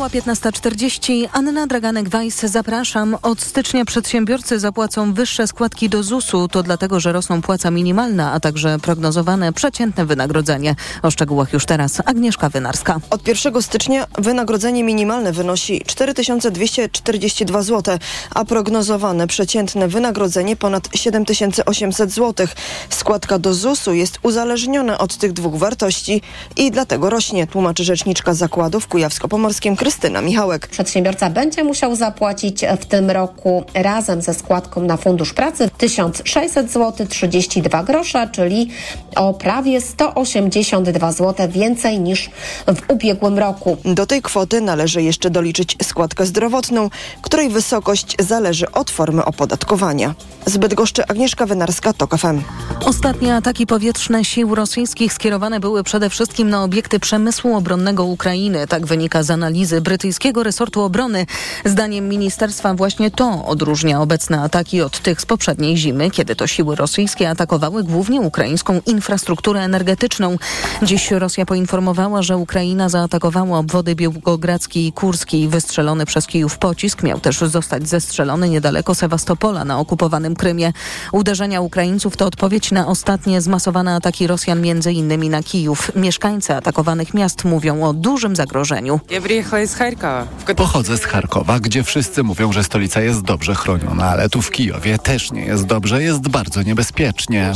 Minęła 15.40. Anna Draganek-Weiss, zapraszam. Od stycznia przedsiębiorcy zapłacą wyższe składki do ZUS-u. To dlatego, że rosną płaca minimalna, a także prognozowane przeciętne wynagrodzenie. O szczegółach już teraz Agnieszka Wynarska. Od 1 stycznia wynagrodzenie minimalne wynosi 4242 zł, a prognozowane przeciętne wynagrodzenie ponad 7800 zł. Składka do ZUS-u jest uzależniona od tych dwóch wartości i dlatego rośnie, tłumaczy rzeczniczka zakładu w Kujawsko-Pomorskim Krystyna Michałek. Przedsiębiorca będzie musiał zapłacić w tym roku razem ze składką na Fundusz Pracy 1600 zł 32 grosze, czyli o prawie 182 zł więcej niż w ubiegłym roku. Do tej kwoty należy jeszcze doliczyć składkę zdrowotną, której wysokość zależy od formy opodatkowania. Z Bydgoszczy Agnieszka Wynarska, TOK FM. Ostatnie ataki powietrzne sił rosyjskich skierowane były przede wszystkim na obiekty przemysłu obronnego Ukrainy. Tak wynika z analizy brytyjskiego resortu obrony. Zdaniem ministerstwa właśnie to odróżnia obecne ataki od tych z poprzedniej zimy, kiedy to siły rosyjskie atakowały głównie ukraińską infrastrukturę energetyczną. Dziś Rosja poinformowała, że Ukraina zaatakowała obwody Białgogradzki i Kurski. Wystrzelony przez Kijów pocisk miał też zostać zestrzelony niedaleko Sewastopola na okupowanym Krymie. Uderzenia Ukraińców to odpowiedź na ostatnie zmasowane ataki Rosjan między innymi na Kijów. Mieszkańcy atakowanych miast mówią o dużym zagrożeniu. Pochodzę z Charkowa, gdzie wszyscy mówią, że stolica jest dobrze chroniona, ale tu w Kijowie też nie jest dobrze, jest bardzo niebezpiecznie.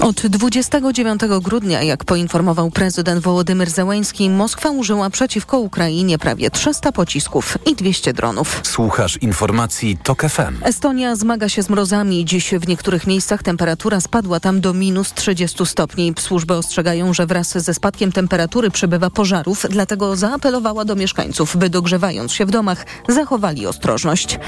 Od 29 grudnia, jak poinformował prezydent Wołodymyr Zełęński, Moskwa użyła przeciwko Ukrainie prawie 300 pocisków i 200 dronów. Słuchasz informacji TOK FM. Estonia zmaga się z mrozami. Dziś w niektórych miejscach temperatura spadła tam do minus 30 stopni. Służby ostrzegają, że wraz ze spadkiem temperatury przybywa pożarów, dlatego za zaapelowała do mieszkańców, by dogrzewając się w domach, zachowali ostrożność.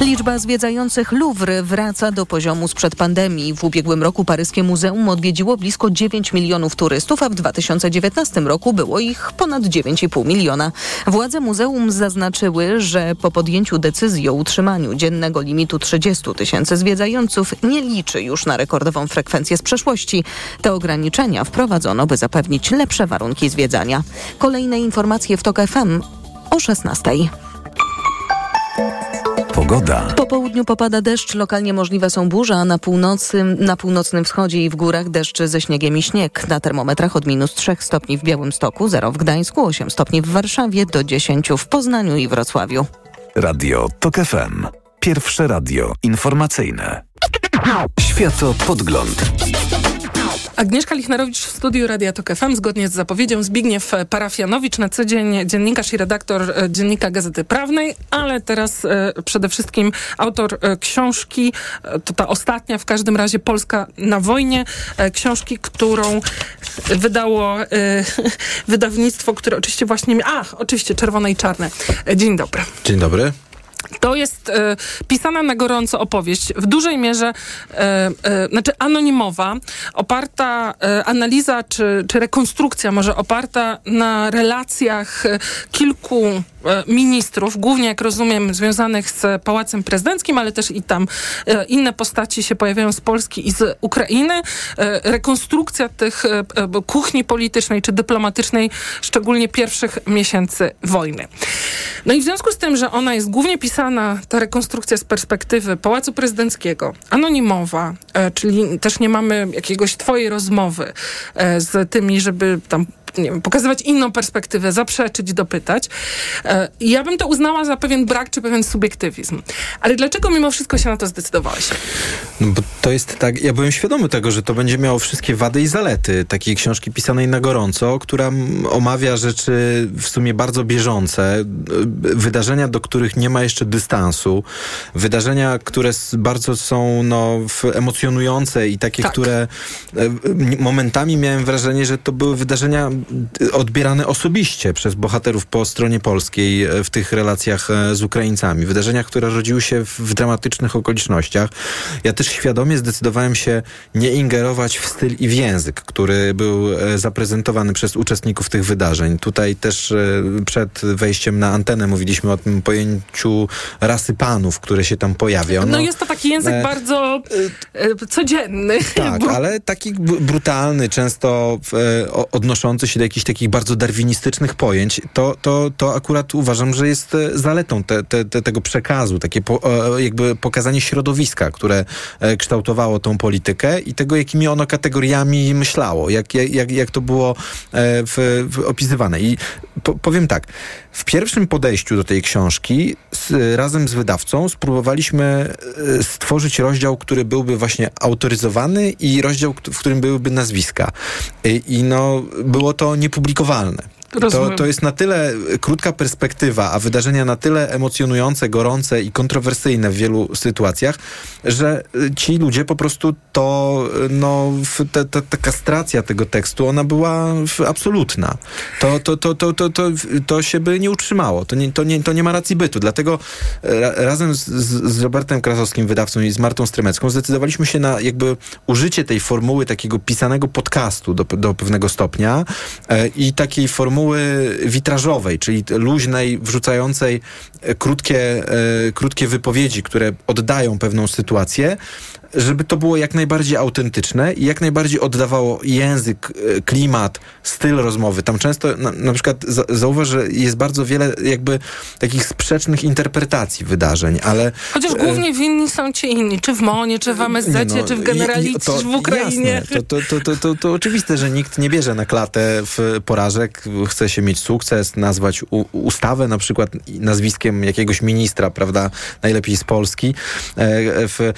Liczba zwiedzających Louvre wraca do poziomu sprzed pandemii. W ubiegłym roku paryskie muzeum odwiedziło blisko 9 milionów turystów, a w 2019 roku było ich ponad 9,5 miliona. Władze muzeum zaznaczyły, że po podjęciu decyzji o utrzymaniu dziennego limitu 30 tysięcy zwiedzających nie liczy już na rekordową frekwencję z przeszłości. Te ograniczenia wprowadzono, by zapewnić lepsze warunki zwiedzania. Kolejne informacje w TOK FM o 16. Pogoda. Po południu popada deszcz, lokalnie możliwe są burze, a na północy, na północnym wschodzie i w górach deszcz ze śniegiem i śnieg. Na termometrach od minus 3 stopni w Białymstoku, 0 w Gdańsku, 8 stopni w Warszawie, do 10 w Poznaniu i Wrocławiu. Radio TOK FM. Pierwsze radio informacyjne. Światopodgląd. Agnieszka Lichnerowicz w studiu Radia Tok FM. Zgodnie z zapowiedzią Zbigniew Parafianowicz, na co dzień dziennikarz i redaktor e, Dziennika Gazety Prawnej, ale teraz e, przede wszystkim autor e, książki, to ta ostatnia w każdym razie, Polska na wojnie. Książki, którą wydało wydawnictwo, które oczywiście właśnie... mi- A, oczywiście, Czerwone i Czarne. Dzień dobry. Dzień dobry. To jest e, pisana na gorąco opowieść, w dużej mierze, e, e, znaczy anonimowa, oparta, e, analiza czy, czy rekonstrukcja może oparta na relacjach e, kilku e, ministrów, głównie jak rozumiem związanych z Pałacem Prezydenckim, ale też i tam inne postaci się pojawiają z Polski i z Ukrainy. Rekonstrukcja tych kuchni politycznej czy dyplomatycznej, szczególnie pierwszych miesięcy wojny. No i w związku z tym, że ona jest głównie pisana, ta rekonstrukcja z perspektywy Pałacu Prezydenckiego, anonimowa, e, czyli też nie mamy jakiegoś twojej rozmowy e, z tymi, żeby tam nie wiem, pokazywać inną perspektywę, zaprzeczyć, dopytać. E, ja bym to uznała za pewien brak czy pewien subiektywizm. Ale dlaczego mimo wszystko się na to zdecydowałeś? No bo to jest tak, ja byłem świadomy tego, że to będzie miało wszystkie wady i zalety takiej książki pisanej na gorąco, która omawia rzeczy w sumie bardzo bieżące, y, wydarzenia, do których nie ma jeszcze dystansu, wydarzenia, które bardzo są no, emocjonujące i takie, które y, y, momentami miałem wrażenie, że to były wydarzenia odbierane osobiście przez bohaterów po stronie polskiej y, w tych relacjach y, z Ukraińcami. Wydarzenia, które rodziły się w, dramatycznych okolicznościach. Ja też świadomie zdecydowałem się nie ingerować w styl i w język, który był e, zaprezentowany przez uczestników tych wydarzeń. Tutaj też e, przed wejściem na antenę mówiliśmy o tym pojęciu rasy panów, które się tam pojawia. No, Ono- jest to taki język e, bardzo e, codzienny. tak, ale taki brutalny, często e, odnoszący się do jakichś takich bardzo darwinistycznych pojęć, to, to, to akurat uważam, że jest e, zaletą te, te, te, tego przekazu, takie po, e, jakby pokazanie środowiska, które e, kształtowało tą politykę i tego, jakimi ono kategoriami myślało, jak, jak, jak, to było w, w opisywane. I po, powiem tak, w pierwszym podejściu do tej książki z, razem z wydawcą spróbowaliśmy stworzyć rozdział, który byłby właśnie autoryzowany i rozdział, w którym byłyby nazwiska. I, i no, było to niepublikowalne. To, to jest na tyle krótka perspektywa, a wydarzenia na tyle emocjonujące, gorące i kontrowersyjne w wielu sytuacjach, że y, ci ludzie po prostu to, y, no, ta, ta, ta kastracja tego tekstu, ona była absolutna. To, to, to, to, to, to, to się by nie utrzymało. To nie, to nie, to nie ma racji bytu. Dlatego e, ra, razem z, z, z Robertem Krasowskim, wydawcą i z Martą Stremecką zdecydowaliśmy się na jakby użycie tej formuły takiego pisanego podcastu do, do pewnego stopnia e, i takiej formuły witrażowej, czyli luźnej, wrzucającej krótkie, e, krótkie wypowiedzi, które oddają pewną sytuację, żeby to było jak najbardziej autentyczne i jak najbardziej oddawało język, e, klimat, styl rozmowy. Tam często na, na przykład za, zauważ, że jest bardzo wiele jakby takich sprzecznych interpretacji wydarzeń, ale... Chociaż e, głównie winni są ci inni, czy w MONie, czy w MSZ, no, czy w Generalicji, to czy w Ukrainie. Jasne, to, to, to, to, to, to oczywiste, że nikt nie bierze na klatę w porażek, chce się mieć sukces, nazwać u, ustawę na przykład nazwiskiem jakiegoś ministra, prawda, najlepiej z Polski. E, w, e,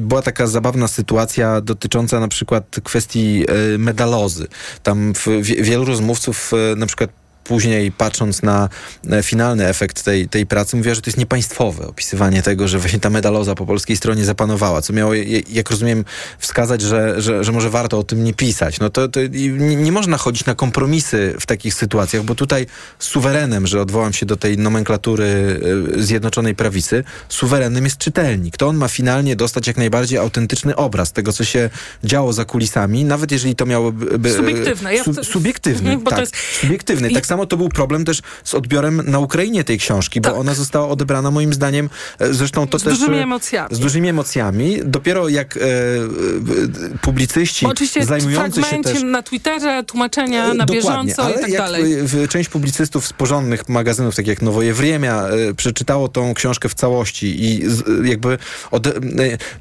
była taka zabawna sytuacja dotycząca na przykład kwestii e, medalozy. Tam w, wie- wielu rozmówców na przykład później patrząc na e, finalny efekt tej, tej pracy, mówiła, że to jest niepaństwowe opisywanie tego, że właśnie ta medaloza po polskiej stronie zapanowała, co miało, jak rozumiem, wskazać, że, że, że może warto o tym nie pisać. No to, to nie, nie można chodzić na kompromisy w takich sytuacjach, bo tutaj suwerenem, że odwołam się do tej nomenklatury e, Zjednoczonej Prawicy, suwerenem jest czytelnik. To on ma finalnie dostać jak najbardziej autentyczny obraz tego, co się działo za kulisami, nawet jeżeli to miałoby... Subiektywne. Ja su, subiektywny, tak. Jest... Subiektywny. Tak samo to był problem też z odbiorem na Ukrainie tej książki, bo tak. ona została odebrana moim zdaniem, e, zresztą to z też... Z dużymi emocjami. Z dużymi emocjami. Dopiero jak e, publicyści Oczywiście zajmujący się też... na Twitterze, tłumaczenia na bieżąco ale i tak jak dalej. Część publicystów z porządnych magazynów, tak jak Nowoje Wriemia, e, przeczytało tą książkę w całości i z, jakby od, e,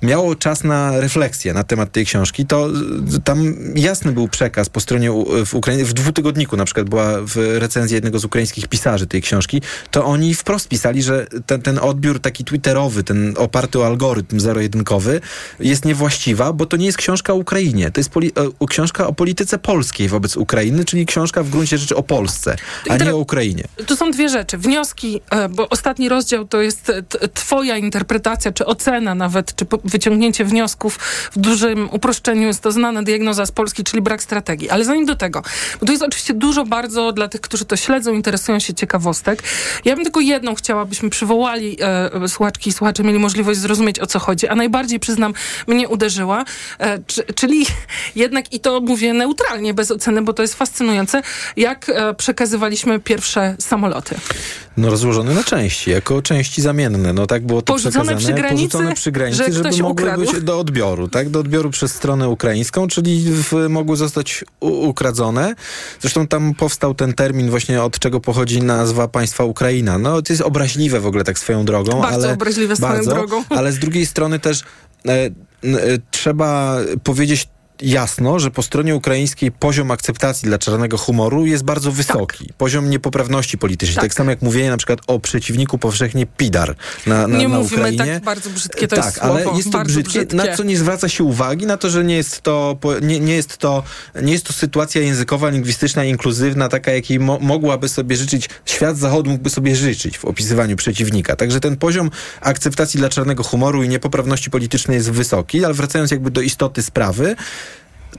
miało czas na refleksję na temat tej książki, to tam jasny był przekaz po stronie w Ukrainie, w dwutygodniku na przykład była w recenzji jednego z ukraińskich pisarzy tej książki, to oni wprost pisali, że ten, ten odbiór taki twitterowy, ten oparty o algorytm zero-jedynkowy jest niewłaściwa, bo to nie jest książka o Ukrainie, to jest e, książka o polityce polskiej wobec Ukrainy, czyli książka w gruncie rzeczy o Polsce, a nie o Ukrainie. Tu są dwie rzeczy. Wnioski, e, bo ostatni rozdział to jest twoja interpretacja, czy ocena nawet, czy wyciągnięcie wniosków. W dużym uproszczeniu jest to znana diagnoza z Polski, czyli brak strategii. Ale zanim do tego, bo to jest oczywiście dużo bardzo dla tych, którzy to śledzą, interesują się ciekawostek. Ja bym tylko jedną chciała, abyśmy przywołali e, słuchaczki i słuchacze mieli możliwość zrozumieć, o co chodzi. A najbardziej, przyznam, mnie uderzyła, e, czy, czyli jednak, i to mówię neutralnie, bez oceny, bo to jest fascynujące, jak e, przekazywaliśmy pierwsze samoloty. No rozłożone na części, jako części zamienne. No tak było to porzucone przekazane. Przy granicy, porzucone przy granicy, żeby mogły ukradł. być do odbioru, tak? Do odbioru przez stronę ukraińską, czyli w, mogły zostać ukradzone. Zresztą tam powstał ten termin właśnie, od czego pochodzi nazwa państwa Ukraina. No to jest obraźliwe w ogóle tak swoją drogą. Bardzo ale, obraźliwe swoją bardzo, drogą. Ale z drugiej strony też e, e, trzeba powiedzieć jasno, że po stronie ukraińskiej poziom akceptacji dla czarnego humoru jest bardzo wysoki. Tak. Poziom niepoprawności politycznej. Tak. tak. samo jak mówienie na przykład o przeciwniku powszechnie Pidar na, na, nie na mówimy Ukrainie. tak bardzo brzydkie to tak, jest słowo. ale jest to brzydkie, brzydkie, na co nie zwraca się uwagi, na to, że nie jest to, nie, nie jest to, nie jest to sytuacja językowa, lingwistyczna, inkluzywna, taka jakiej mo mogłaby sobie życzyć, świat zachodu mógłby sobie życzyć w opisywaniu przeciwnika. Także ten poziom akceptacji dla czarnego humoru i niepoprawności politycznej jest wysoki, ale wracając jakby do istoty sprawy,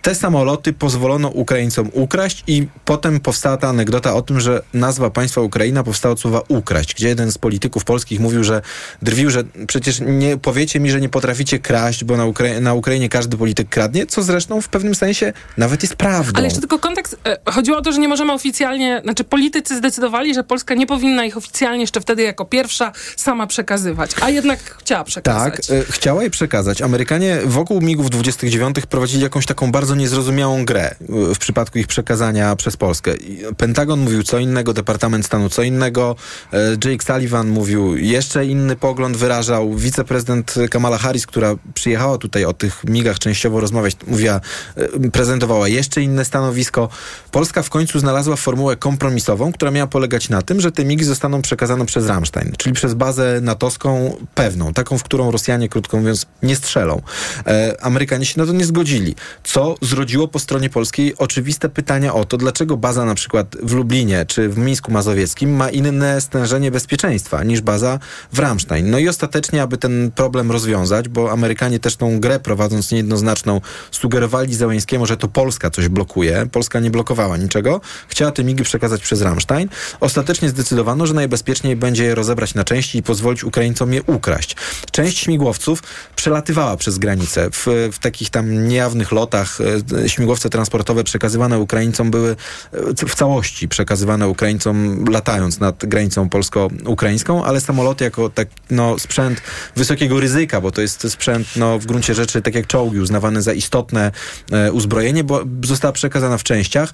te samoloty pozwolono Ukraińcom ukraść i potem powstała ta anegdota o tym, że nazwa państwa Ukraina powstała od słowa ukraść, gdzie jeden z polityków polskich mówił, że drwił, że przecież nie powiecie mi, że nie potraficie kraść, bo na, Ukra na Ukrainie każdy polityk kradnie, co zresztą w pewnym sensie nawet jest prawdą. Ale jeszcze tylko kontekst. E, chodziło o to, że nie możemy oficjalnie, znaczy politycy zdecydowali, że Polska nie powinna ich oficjalnie jeszcze wtedy jako pierwsza sama przekazywać, a jednak chciała przekazać. Tak, e, chciała je przekazać. Amerykanie wokół MIGów 29 prowadzili jakąś taką bardzo bardzo niezrozumiałą grę w przypadku ich przekazania przez Polskę. Pentagon mówił co innego, Departament Stanu co innego, e, Jake Sullivan mówił jeszcze inny pogląd, wyrażał wiceprezydent Kamala Harris, która przyjechała tutaj o tych migach częściowo rozmawiać, mówiła, e, prezentowała jeszcze inne stanowisko. Polska w końcu znalazła formułę kompromisową, która miała polegać na tym, że te migi zostaną przekazane przez Ramstein, czyli przez bazę natowską pewną, taką, w którą Rosjanie, krótko mówiąc, nie strzelą. E, Amerykanie się na to nie zgodzili, co zrodziło po stronie polskiej oczywiste pytania o to, dlaczego baza na przykład w Lublinie czy w Mińsku Mazowieckim ma inne stężenie bezpieczeństwa niż baza w Ramstein. No i ostatecznie, aby ten problem rozwiązać, bo Amerykanie też tą grę prowadząc niejednoznaczną sugerowali Załęskiemu, że to Polska coś blokuje. Polska nie blokowała niczego. Chciała te migi przekazać przez Ramstein. Ostatecznie zdecydowano, że najbezpieczniej będzie je rozebrać na części i pozwolić Ukraińcom je ukraść. Część śmigłowców przelatywała przez granicę w, w takich tam niejawnych lotach śmigłowce transportowe przekazywane Ukraińcom były e, w całości przekazywane Ukraińcom latając nad granicą polsko-ukraińską, ale samoloty jako tak, no, sprzęt wysokiego ryzyka, bo to jest sprzęt no, w gruncie rzeczy, tak jak czołgi, uznawany za istotne e, uzbrojenie, bo została przekazana w częściach.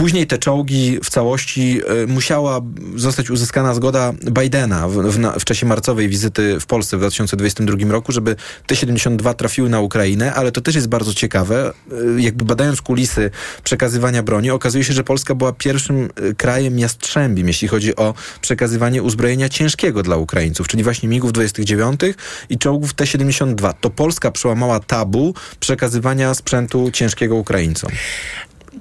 Później te czołgi w całości y, musiała zostać uzyskana zgoda Bidena w, w, w, czasie marcowej wizyty w Polsce w 2022 roku, żeby T-72 trafiły na Ukrainę, ale to też jest bardzo ciekawe. Y, jakby badając kulisy przekazywania broni, okazuje się, że Polska była pierwszym y, krajem jastrzębim, jeśli chodzi o przekazywanie uzbrojenia ciężkiego dla Ukraińców, czyli właśnie MIGów 29 i czołgów T-72. To Polska przełamała tabu przekazywania sprzętu ciężkiego Ukraińcom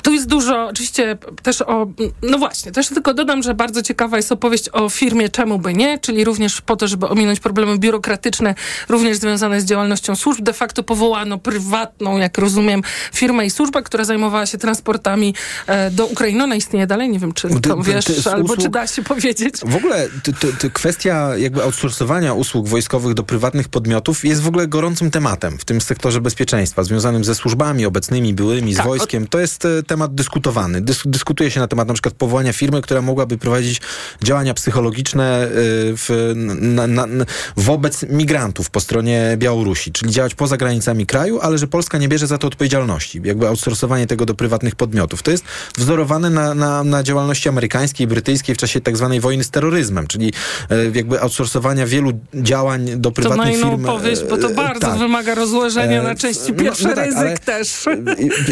tu jest dużo, oczywiście też o, no właśnie, też tylko dodam, że bardzo ciekawa jest opowieść o firmie Czemu by nie, czyli również po to, żeby ominąć problemy biurokratyczne, również związane z działalnością służb. De facto powołano prywatną, jak rozumiem, firmę i służbę, która zajmowała się transportami e, do Ukrainy. Ona istnieje dalej, nie wiem, czy to wiesz, albo czy da się powiedzieć. W ogóle to, to kwestia jakby outsourcowania usług wojskowych do prywatnych podmiotów jest w ogóle gorącym tematem w tym sektorze bezpieczeństwa, związanym ze służbami obecnymi, byłymi, z tak, wojskiem. To jest e, temat dyskutowany. Dys, dyskutuje się na temat na przykład powołania firmy, która mogłaby prowadzić działania psychologiczne e, w, na, na, wobec migrantów po stronie Białorusi, czyli działać poza granicami kraju, ale że Polska nie bierze za to odpowiedzialności. Jakby outsourcowanie tego do prywatnych podmiotów. To jest wzorowane na, na, na działalności amerykańskiej, brytyjskiej w czasie tak zwanej wojny z terroryzmem, czyli e, jakby outsourcowania wielu działań do prywatnych to firm. To opowieść, bo to bardzo tak. wymaga rozłożenia na części. Pierwszy no, no tak, ryzyk też.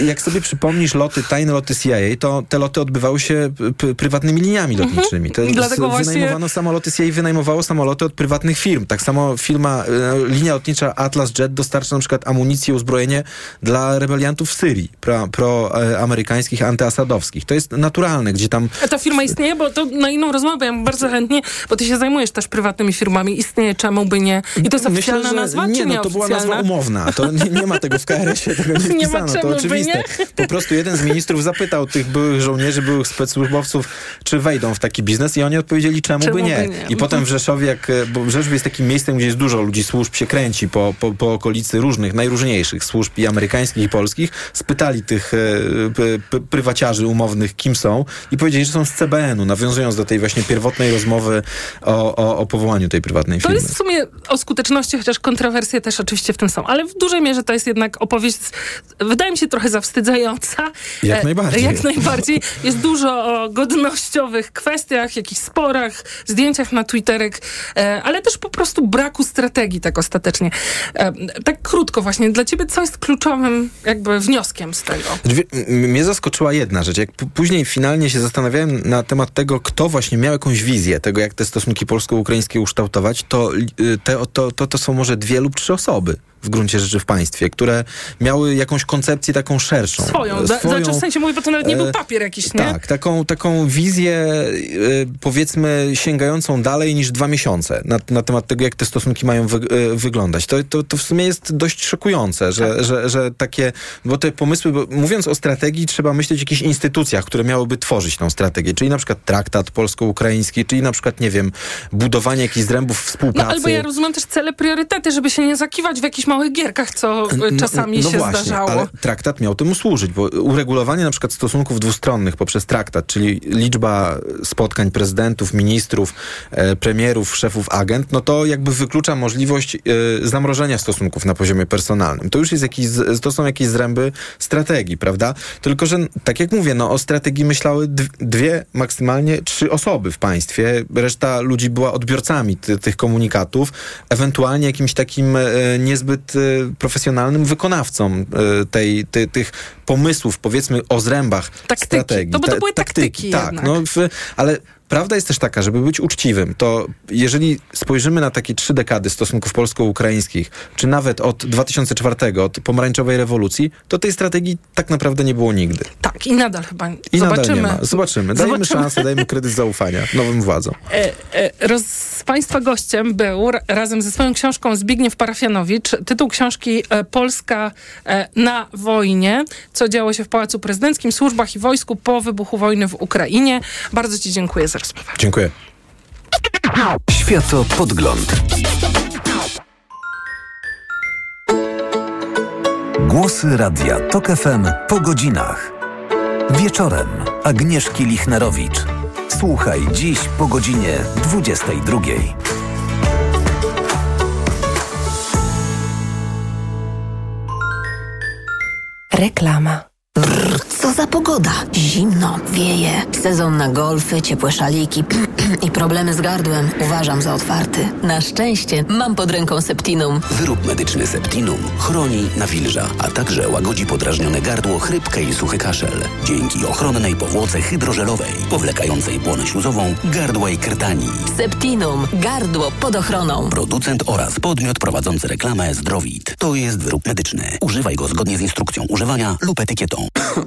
Jak sobie przypomnisz loty, tajne loty CIA, to te loty odbywały się prywatnymi liniami mhm. lotniczymi. To Dlatego wynajmowano właśnie... samoloty CIA, wynajmowało samoloty od prywatnych firm. Tak samo firma, e, linia lotnicza Atlas Jet dostarcza na przykład amunicję, uzbrojenie dla rebeliantów w Syrii, proamerykańskich, pro, antyasadowskich. To jest naturalne, gdzie tam... A ta firma istnieje? Bo to na inną rozmowę, ja bardzo chętnie, bo ty się zajmujesz też prywatnymi firmami. Istnieje, czemu by nie? I to jest Myślę, oficjalna nazwa, nie, no, to była nazwa umowna. To nie, nie ma tego w KRS-ie, tego nie wpisano. Nie to oczywiste. Po prostu jeden z ministrów zapytał tych byłych żołnierzy, byłych specsłużbowców, czy wejdą w taki biznes i oni odpowiedzieli, czemu, czemu by, nie? by, nie? I potem w Rzeszowie, jak, bo Rzeszów jest takim miejscem, gdzie jest dużo ludzi służb, się kręci po, po, po okolicy różnych, najróżniejszych służb i amerykańskich i polskich, spytali tych e, prywaciarzy umownych, kim są i powiedzieli, że są z CBN-u, nawiązując do tej właśnie pierwotnej rozmowy o, o, o powołaniu tej prywatnej firmy. To jest w sumie o skuteczności, chociaż kontrowersje też oczywiście w tym są, ale w dużej mierze to jest jednak opowieść, wydaje mi się trochę zawstydzająca. Jak najbardziej. Jak najbardziej. Jest dużo o godnościowych kwestiach, jakichś sporach, zdjęciach na Twitterek, e, ale też po prostu braku strategii tak ostatecznie. E, tak krótko właśnie, dla ciebie co jest kluczowym jakby wnioskiem z tego? Mnie zaskoczyła jedna rzecz. Jak później finalnie się zastanawiałem na temat tego, kto właśnie miał jakąś wizję tego, jak te stosunki polsko-ukraińskie ukształtować, to, y, te, to, to, to są może dwie lub trzy osoby w gruncie rzeczy w państwie, które miały jakąś koncepcję taką szerszą. Swoją, swoją znaczy w sensie mówię, bo to nawet nie był e, papier jakiś, nie? Tak, taką, taką wizję e, powiedzmy sięgającą dalej niż dwa miesiące na, na temat tego, jak te stosunki mają wy, e, wyglądać. To, to, to w sumie jest dość szokujące, że, tak. że, że takie, bo te pomysły, bo mówiąc o strategii, trzeba myśleć o jakichś instytucjach, które miałyby tworzyć tą strategię, czyli na przykład traktat polsko-ukraiński, czyli na przykład, nie wiem, budowanie jakichś zrębów współpracy. No albo ja rozumiem też cele, priorytety, żeby się nie zakiwać w jakichś małych gierkach, co no, czasami no się właśnie, zdarzało. Ale traktat miał temu służyć, bo uregulowanie na przykład stosunków dwustronnych poprzez traktat, czyli liczba spotkań prezydentów, ministrów, e, premierów, szefów agent, no to jakby wyklucza możliwość e, zamrożenia stosunków na poziomie personalnym. To już jest jakiś, to są jakieś zręby strategii, prawda? Tylko, że tak jak mówię, no o strategii myślały dwie, maksymalnie trzy osoby w państwie. Reszta ludzi była odbiorcami ty, tych komunikatów, ewentualnie jakimś takim e, niezbyt niezbyt y, profesjonalnym wykonawcą y, tej, ty, tych pomysłów, powiedzmy, o zrębach taktyki. strategii. No bo to były taktyki, taktyki tak. No, ale Prawda jest też taka, żeby być uczciwym, to jeżeli spojrzymy na takie trzy dekady stosunków polsko-ukraińskich, czy nawet od 2004, od pomarańczowej rewolucji, to tej strategii tak naprawdę nie było nigdy. Tak, i nadal chyba. I Zobaczymy. nadal nie ma. Zobaczymy. Dajemy Zobaczymy. szansę, dajemy kredyt zaufania nowym władzom. E, e, roz, Państwa gościem był razem ze swoją książką Zbigniew Parafianowicz. Tytuł książki e, Polska e, na wojnie. Co działo się w Pałacu Prezydenckim, służbach i wojsku po wybuchu wojny w Ukrainie. Bardzo Ci dziękuję za za rozmowę. Dziękuję. Światopodgląd. Głosy Radia TOK FM po godzinach. Wieczorem Agnieszki Lichnerowicz. Słuchaj dziś po godzinie 22. Reklama. Co za pogoda. Zimno, wieje. Sezon na golfy, ciepłe szaliki i problemy z gardłem uważam za otwarty. Na szczęście mam pod ręką Septinum. Wyrób medyczny Septinum chroni, nawilża, a także łagodzi podrażnione gardło, chrypkę i suchy kaszel. Dzięki ochronnej powłoce hydrożelowej, powlekającej błonę śluzową, gardła i krtani. Septinum. Gardło pod ochroną. Producent oraz podmiot prowadzący reklamę Zdrowit. To jest wyrób medyczny. Używaj go zgodnie z instrukcją używania lub etykietą.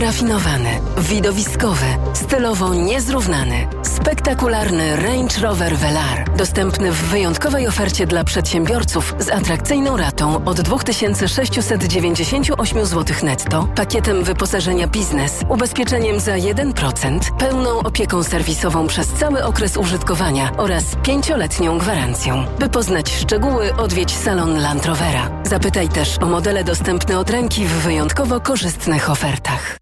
Wyrafinowany, widowiskowy, stylowo niezrównany, spektakularny Range Rover Velar. Dostępny w wyjątkowej ofercie dla przedsiębiorców z atrakcyjną ratą od 2698 zł netto, pakietem wyposażenia biznes, ubezpieczeniem za 1%, pełną opieką serwisową przez cały okres użytkowania oraz pięcioletnią gwarancją. By poznać szczegóły, odwiedź salon Land Rovera. Zapytaj też o modele dostępne od ręki w wyjątkowo korzystnych ofertach.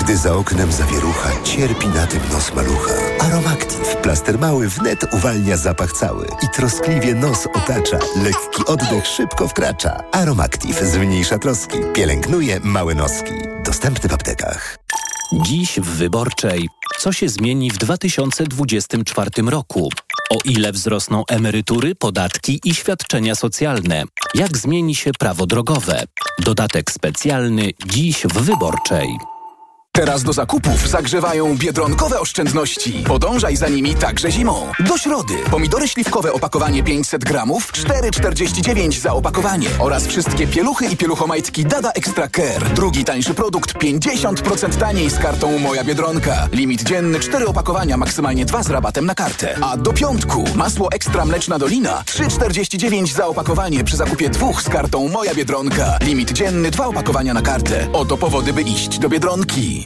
Gdy za oknem zawierucha, cierpi na tym nos malucha. Aromactive. Plaster mały wnet uwalnia zapach cały i troskliwie nos otacza. Lekki oddech szybko wkracza. Aromactive zmniejsza troski. Pielęgnuje małe noski. Dostępny w aptekach. Dziś w Wyborczej. Co się zmieni w 2024 roku? O ile wzrosną emerytury, podatki i świadczenia socjalne? Jak zmieni się prawo drogowe? Dodatek specjalny dziś w Wyborczej. Teraz do zakupów zagrzewają biedronkowe oszczędności. Podążaj za nimi także zimą. Do środy. Pomidory śliwkowe opakowanie 500 gramów, 4,49 za opakowanie. Oraz wszystkie pieluchy i pieluchomajtki Dada Extra Care. Drugi tańszy produkt 50% taniej z kartą Moja Biedronka. Limit dzienny 4 opakowania, maksymalnie 2 z rabatem na kartę. A do piątku masło ekstra mleczna Dolina 3,49 za opakowanie przy zakupie dwóch z kartą Moja Biedronka. Limit dzienny 2 opakowania na kartę. Oto powody, by iść do Biedronki.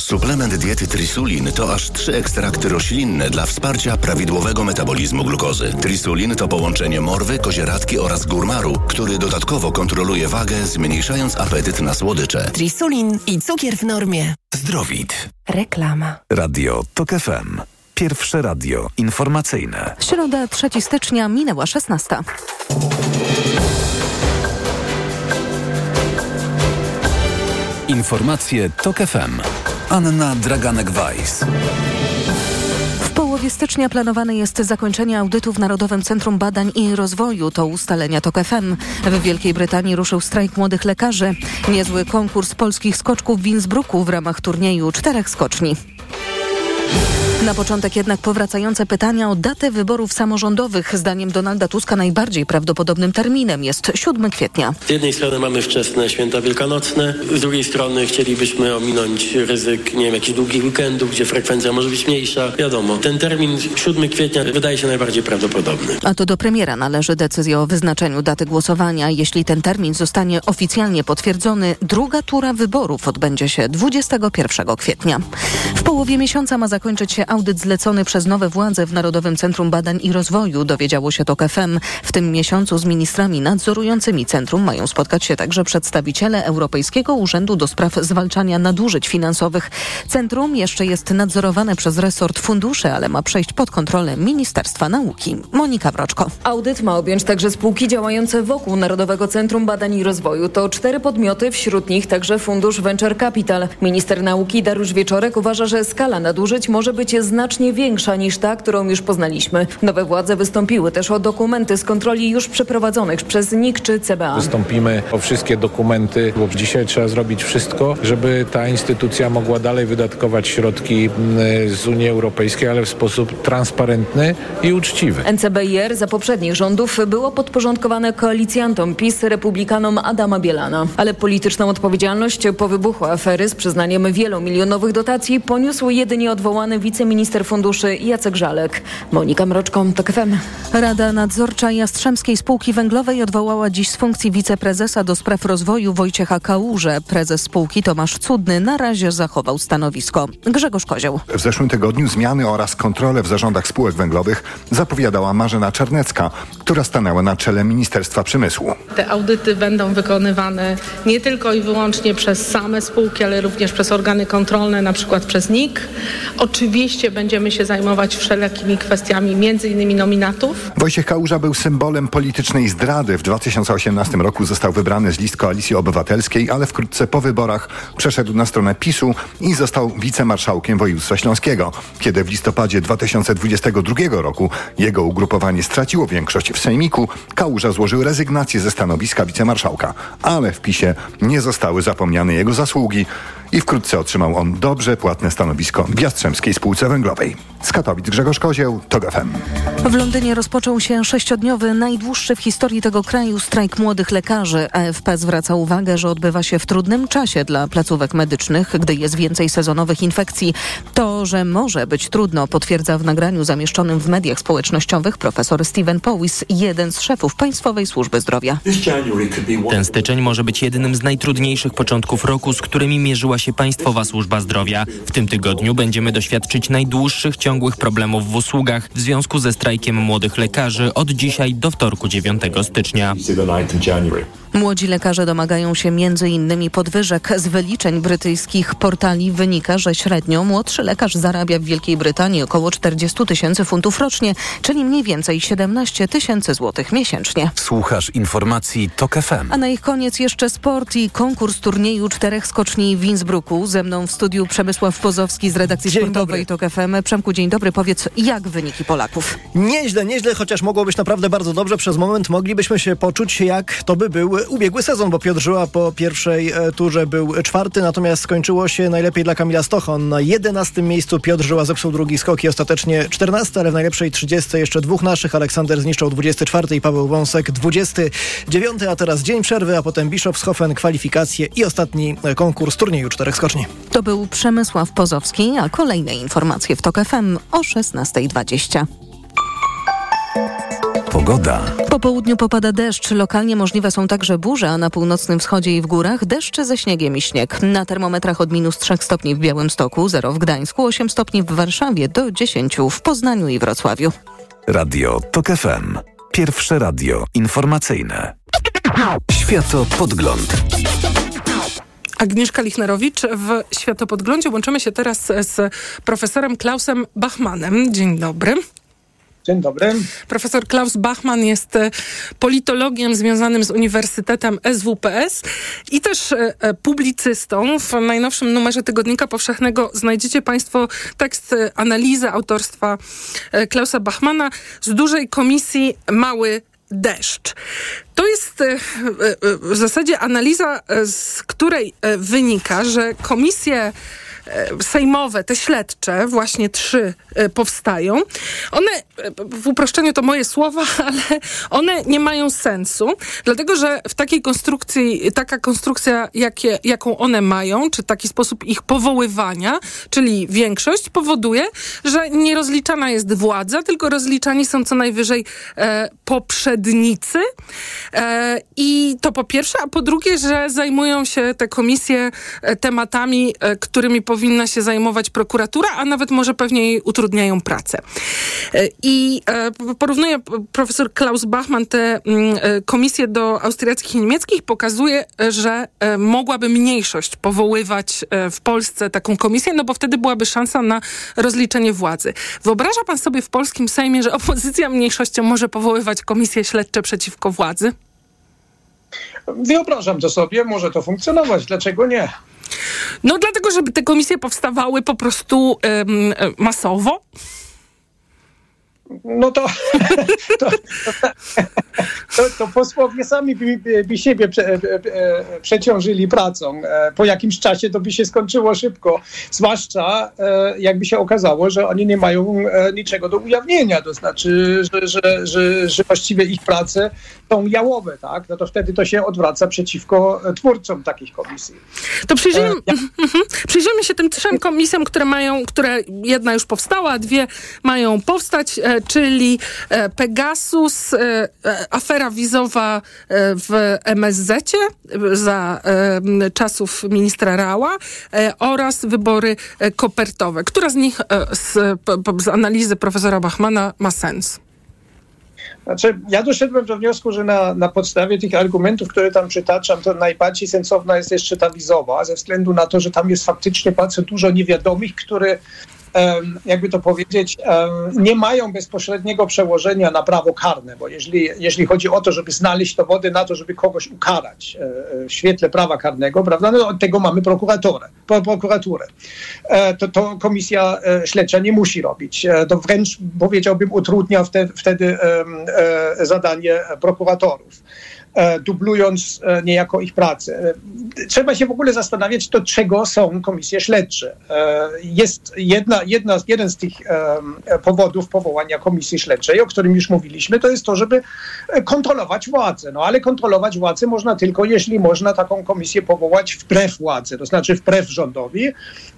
Suplement diety Trisulin to aż trzy ekstrakty roślinne dla wsparcia prawidłowego metabolizmu glukozy. Trisulin to połączenie morwy, kozieradki oraz górmaru, który dodatkowo kontroluje wagę, zmniejszając apetyt na słodycze. Trisulin i cukier w normie. Zdrowit. Reklama. Radio TOK FM. Pierwsze radio informacyjne. Środa 3 stycznia minęła 16. Informacje TOK FM. Anna Draganek-Weiss. W połowie stycznia planowane jest zakończenie audytu w Narodowym Centrum Badań i Rozwoju. To ustalenia TOK FM. W Wielkiej Brytanii ruszył strajk młodych lekarzy. Niezły konkurs polskich skoczków w Innsbrucku w ramach turnieju czterech skoczni. Na początek jednak powracające pytania o datę wyborów samorządowych. Zdaniem Donalda Tuska najbardziej prawdopodobnym terminem jest 7 kwietnia. Z jednej strony mamy wczesne święta wielkanocne, z drugiej strony chcielibyśmy ominąć ryzyk, nie wiem, jakichś długich weekendów, gdzie frekwencja może być mniejsza. Wiadomo, ten termin 7 kwietnia wydaje się najbardziej prawdopodobny. A to do premiera należy decyzja o wyznaczeniu daty głosowania. Jeśli ten termin zostanie oficjalnie potwierdzony, druga tura wyborów odbędzie się 21 kwietnia. W połowie miesiąca ma zakończyć się audyt zlecony przez nowe władze w Narodowym Centrum Badań i Rozwoju, dowiedziało się TOK FM. W tym miesiącu z ministrami nadzorującymi centrum mają spotkać się także przedstawiciele Europejskiego Urzędu do Spraw Zwalczania Nadużyć Finansowych. Centrum jeszcze jest nadzorowane przez resort funduszy, ale ma przejść pod kontrolę Ministerstwa Nauki. Monika Wroczko. Audyt ma objąć także spółki działające wokół Narodowego Centrum Badań i Rozwoju. To cztery podmioty, wśród nich także Fundusz Venture Capital. Minister nauki Dariusz Wieczorek uważa, że skala nadużyć może być znacznie większa niż ta, którą już poznaliśmy. Nowe władze wystąpiły też o dokumenty z kontroli już przeprowadzonych przez NIK czy CBA. Wystąpimy o wszystkie dokumenty, bo dzisiaj trzeba zrobić wszystko, żeby ta instytucja mogła dalej wydatkować środki z Unii Europejskiej, ale w sposób transparentny i uczciwy. NCBIR za poprzednich rządów było podporządkowane koalicjantom PiS, republikanom Adama Bielana. Ale polityczną odpowiedzialność po wybuchu afery z przyznaniem wielomilionowych dotacji poniósł jedynie odwołany wiceminister funduszy Jacek Żalek. Monika Mroczko, TOK FM. Rada Nadzorcza Jastrzębskiej Spółki Węglowej odwołała dziś z funkcji wiceprezesa do spraw rozwoju Wojciecha Kałuże. Prezes spółki Tomasz Cudny na razie zachował stanowisko. Grzegorz Kozioł. W zeszłym tygodniu zmiany oraz kontrolę w zarządach spółek węglowych zapowiadała Marzena Czarnecka, która stanęła na czele Ministerstwa Przemysłu. Te audyty będą wykonywane nie tylko i wyłącznie przez same spółki, ale również przez organy kontrolne, na przykład przez NIK. Oczywiście będziemy się zajmować wszelakimi kwestiami, między innymi nominatów. Wojciech Kałuża był symbolem politycznej zdrady. W 2018 roku został wybrany z list Koalicji Obywatelskiej, ale wkrótce po wyborach przeszedł na stronę PiSu i został wicemarszałkiem województwa śląskiego. Kiedy w listopadzie 2022 roku jego ugrupowanie straciło większość w Sejmiku, Kałuża złożył rezygnację ze stanowiska wicemarszałka, ale w PiSie nie zostały zapomniane jego zasługi i wkrótce otrzymał on dobrze płatne stanowisko w Jastrzębskiej Spółce Węglowej. Z Katowic Grzegorz Kozieł, TOG FM. W Londynie rozpoczął się sześciodniowy, najdłuższy w historii tego kraju strajk młodych lekarzy. AFP zwraca uwagę, że odbywa się w trudnym czasie dla placówek medycznych, gdy jest więcej sezonowych infekcji. To, że może być trudno, potwierdza w nagraniu zamieszczonym w mediach społecznościowych profesor Steven Powis, jeden z szefów Państwowej Służby Zdrowia. Ten styczeń może być jednym z najtrudniejszych początków roku, z którymi mierzyła się Państwowa Służba Zdrowia. W tym tygodniu będziemy doświadczyć najdłuższych ciągłych problemów w usługach w związku ze strajkiem młodych lekarzy od dzisiaj do wtorku 9 stycznia. Młodzi lekarze domagają się m.in. podwyżek. Z wyliczeń brytyjskich portali wynika, że średnio młodszy lekarz zarabia w Wielkiej Brytanii około 40 tysięcy funtów rocznie, czyli mniej więcej 17 tysięcy złotych miesięcznie. Słuchasz informacji TOK FM. A na ich koniec jeszcze sport i konkurs turnieju czterech skoczni w Innsbrucku. Ze mną w studiu Przemysław Pozowski z redakcji Dzień sportowej TOK FM. Przemku, dzień dobry. Powiedz, jak wyniki Polaków? Nieźle, nieźle, chociaż mogło być naprawdę bardzo dobrze. Przez moment moglibyśmy się poczuć, jak to by był ubiegły sezon, bo Piotr Żyła po pierwszej e, turze był czwarty, natomiast skończyło się najlepiej dla Kamila Stochon. Na jedenastym miejscu Piotr Żyła zepsuł drugi skok i ostatecznie czternasty, ale w najlepszej trzydziestce jeszcze dwóch naszych. Aleksander zniszczył 24 i Paweł Wąsek 29, a teraz dzień przerwy, a potem Bischofshofen, kwalifikacje i ostatni e, konkurs turnieju czterech skoczni. To był Przemysław Pozowski, a kolejne informacje w TOK FM o 16.20. Pogoda. Po południu popada deszcz, lokalnie możliwe są także burze, a na północnym wschodzie i w górach deszcze ze śniegiem i śnieg. Na termometrach od minus 3 stopni w Białymstoku, 0 w Gdańsku, 8 stopni w Warszawie, do 10 w Poznaniu i Wrocławiu. Radio TOK FM. Pierwsze radio informacyjne. Światopodgląd. Agnieszka Lichnerowicz w Światopodglądzie. Łączymy się teraz z profesorem Klausem Bachmanem. Dzień dobry. Dzień dobry. Profesor Klaus Bachmann jest e, politologiem związanym z Uniwersytetem SWPS i też e, publicystą. W najnowszym numerze Tygodnika Powszechnego znajdziecie Państwo tekst e, analizy autorstwa Klausa Bachmana z dużej komisji Mały deszcz. To jest w zasadzie analiza, z której wynika, że komisje sejmowe, te śledcze, właśnie trzy powstają. One, w uproszczeniu to moje słowa, ale one nie mają sensu, dlatego że w takiej konstrukcji, taka konstrukcja, jakie, jaką one mają, czy taki sposób ich powoływania, czyli większość, powoduje, że nie rozliczana jest władza, tylko rozliczani są co najwyżej e, poprzednicy. E, I to po pierwsze, a po drugie, że zajmują się te komisje e, tematami, e, którymi powinna się zajmować prokuratura, a nawet może pewnie jej utrudniają pracę. E, I e, porównuje profesor Klaus Bachmann te mm, e, komisje do austriackich i niemieckich, pokazuje, że mogłaby mniejszość powoływać w Polsce taką komisję, no bo wtedy byłaby szansa na rozliczenie władzy. Wyobraża pan sobie w polskim Sejmie, że opozycja mniejszością może powoływać komisje śledcze przeciwko władzy? Wyobrażam to sobie, może to funkcjonować, dlaczego nie? No dlatego, żeby te komisje powstawały po prostu ym, masowo? No to, to, to, to posłowie sami by, by, siebie prze, e, e, przeciążyli pracą. E, po jakimś czasie to by się skończyło szybko. Zwłaszcza jakby się okazało, że oni nie mają niczego do ujawnienia. To znaczy, że, że, że, że właściwie ich prace są jałowe, tak? No to wtedy to się odwraca przeciwko twórcom takich komisji. To przyjrzyjmy, ja... przyjrzyjmy się tym trzem komisjom, które mają, które jedna już powstała, a dwie mają powstać czyli e, Pegasus, e, e, afera wizowa w MSZ za czasów ministra Rała oraz wybory kopertowe. Która z nich z, z analizy profesora Bachmana ma sens? Znaczy, ja doszedłem do wniosku, że na, na podstawie tych argumentów, które tam przytaczam, to najbardziej sensowna jest jeszcze ta wizowa, ze względu na to, że tam jest faktycznie bardzo dużo niewiadomych, które jakby to powiedzieć, nie mają bezpośredniego przełożenia na prawo karne, bo jeżeli, jeżeli chodzi o to, żeby znaleźć dowody na to, żeby kogoś ukarać e, e, w świetle prawa karnego, prawda, no od tego mamy prokuratorę, prokuraturę. E, to, to komisja śledcza nie musi robić. To wręcz powiedziałbym utrudnia wtedy, wtedy zadanie prokuratorów. E, dublując e, niejako ich pracę. E, trzeba się w ogóle zastanawiać, do czego są komisje śledcze. Jest jedna, jedna, jeden z tych powodów powołania komisji śledczej, o którym już mówiliśmy, to jest to, żeby kontrolować władzę. No ale kontrolować władzę można tylko, jeśli można taką komisję powołać wbrew władzy, to znaczy wbrew rządowi,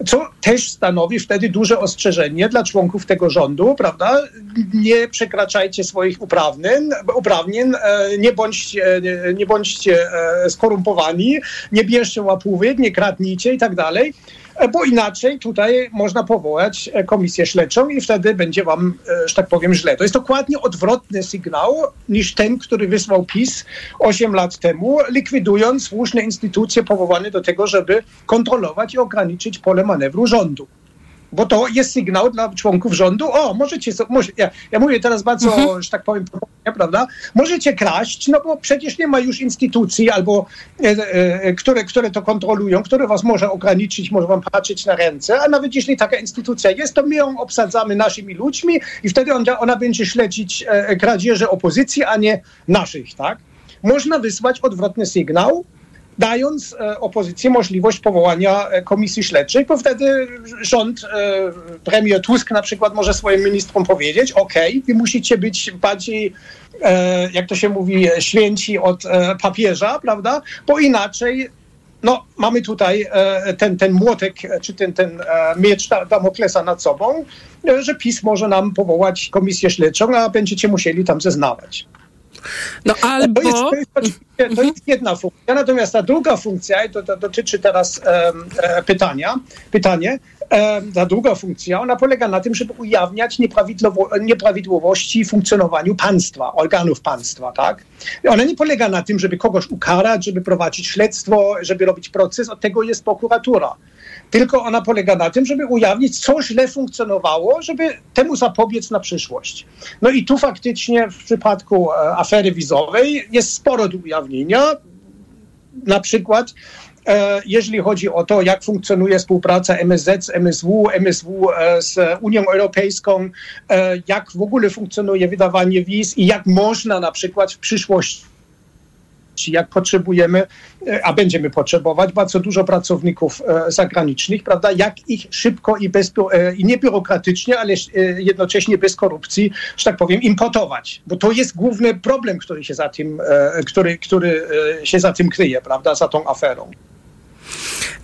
co też stanowi wtedy duże ostrzeżenie dla członków tego rządu, prawda? Nie przekraczajcie swoich uprawnień, uprawnień nie bądźcie nie, bądźcie e, skorumpowani, nie bierzcie łapówek, nie kradnijcie i tak dalej e, bo inaczej tutaj można powołać e, komisję śledczą i wtedy będzie wam, że tak powiem, źle. To jest dokładnie odwrotny sygnał niż ten, który wysłał PiS 8 lat temu, likwidując słuszne instytucje powołane do tego, żeby kontrolować i ograniczyć pole manewru rządu bo to jest sygnał dla członków rządu, o, możecie, może, ja, ja mówię teraz bardzo, mhm. że tak powiem, prawda, możecie kraść, no bo przecież nie ma już instytucji albo, e, e, które, które to kontrolują, które was może ograniczyć, może wam patrzeć na ręce, a nawet jeśli taka instytucja jest, to my ją obsadzamy naszymi ludźmi i wtedy ona, ona będzie śledzić e, kradzieże opozycji, a nie naszych, tak? Można wysłać odwrotny sygnał, dając e, opozycji możliwość powołania e, komisji śledczej, bo wtedy rząd, e, premier Tusk na przykład może swoim ministrom powiedzieć, ok, wy musicie być bardziej jak to się mówi, święci od papieża, prawda? Bo inaczej no, mamy tutaj ten, ten młotek, czy ten, ten miecz Damoklesa nad sobą, że PiS może nam powołać komisję śledczą, a będziecie musieli tam zeznawać. No albo... To jest, to jest, to jest jedna funkcja, natomiast ta druga funkcja, i to, to dotyczy teraz e, pytania, pytanie, e, ta druga funkcja, ona polega na tym, żeby ujawniać nieprawidłowości w funkcjonowaniu państwa, organów państwa, tak? Ona nie polega na tym, żeby kogoś ukarać, żeby prowadzić śledztwo, żeby robić proces, od tego jest prokuratura tylko ona polega na tym, żeby ujawnić, co źle funkcjonowało, żeby temu zapobiec na przyszłość. No i tu faktycznie w przypadku e, afery wizowej jest sporo do ujawnienia. Na przykład e, jeżeli chodzi o to, jak funkcjonuje współpraca MSZ z MSW, MSW e, z Unią Europejską, jak w ogóle funkcjonuje wydawanie wiz i jak można na przykład w przyszłości jak potrzebujemy, e, a będziemy potrzebować bardzo dużo pracowników e, zagranicznych, prawda, jak ich szybko i, bez, e, i nie biurokratycznie, ale jednocześnie bez korupcji, że tak powiem, importować. Bo to jest główny problem, który się za tym, który, który się za tym kryje, prawda, za tą aferą.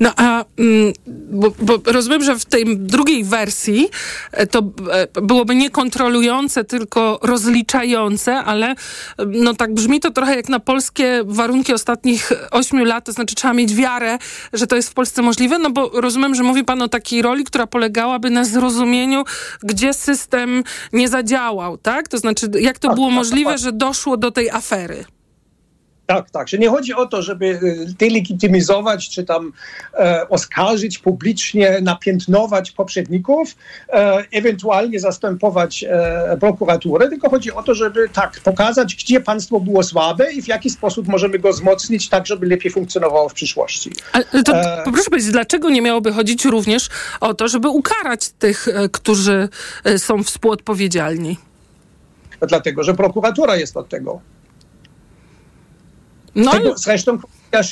No a mm, bo, bo, rozumiem, że w tej drugiej wersji e, to e, byłoby nie kontrolujące, tylko rozliczające, ale no tak brzmi to trochę jak na polskie warunki ostatnich ośmiu lat, to znaczy trzeba mieć wiarę, że to jest w Polsce możliwe, no bo rozumiem, że mówi pan o takiej roli, która polegałaby na zrozumieniu, gdzie system nie zadziałał, tak? To znaczy, jak to tak, było tak, możliwe, że doszło do tej afery? Tak, tak, że nie chodzi o to, żeby y, delegitymizować, czy tam e, oskarżyć publicznie, napiętnować poprzedników, e, ewentualnie zastępować e, prokuraturę, tylko chodzi o to, żeby tak pokazać, gdzie państwo było słabe i w jaki sposób możemy go wzmocnić, tak żeby lepiej funkcjonowało w przyszłości. Ale to e, proszę powiedzieć, dlaczego nie miałoby chodzić również o to, żeby ukarać tych, e, którzy e, są współodpowiedzialni? dlatego że prokuratura jest od tego. No, Tego zresztą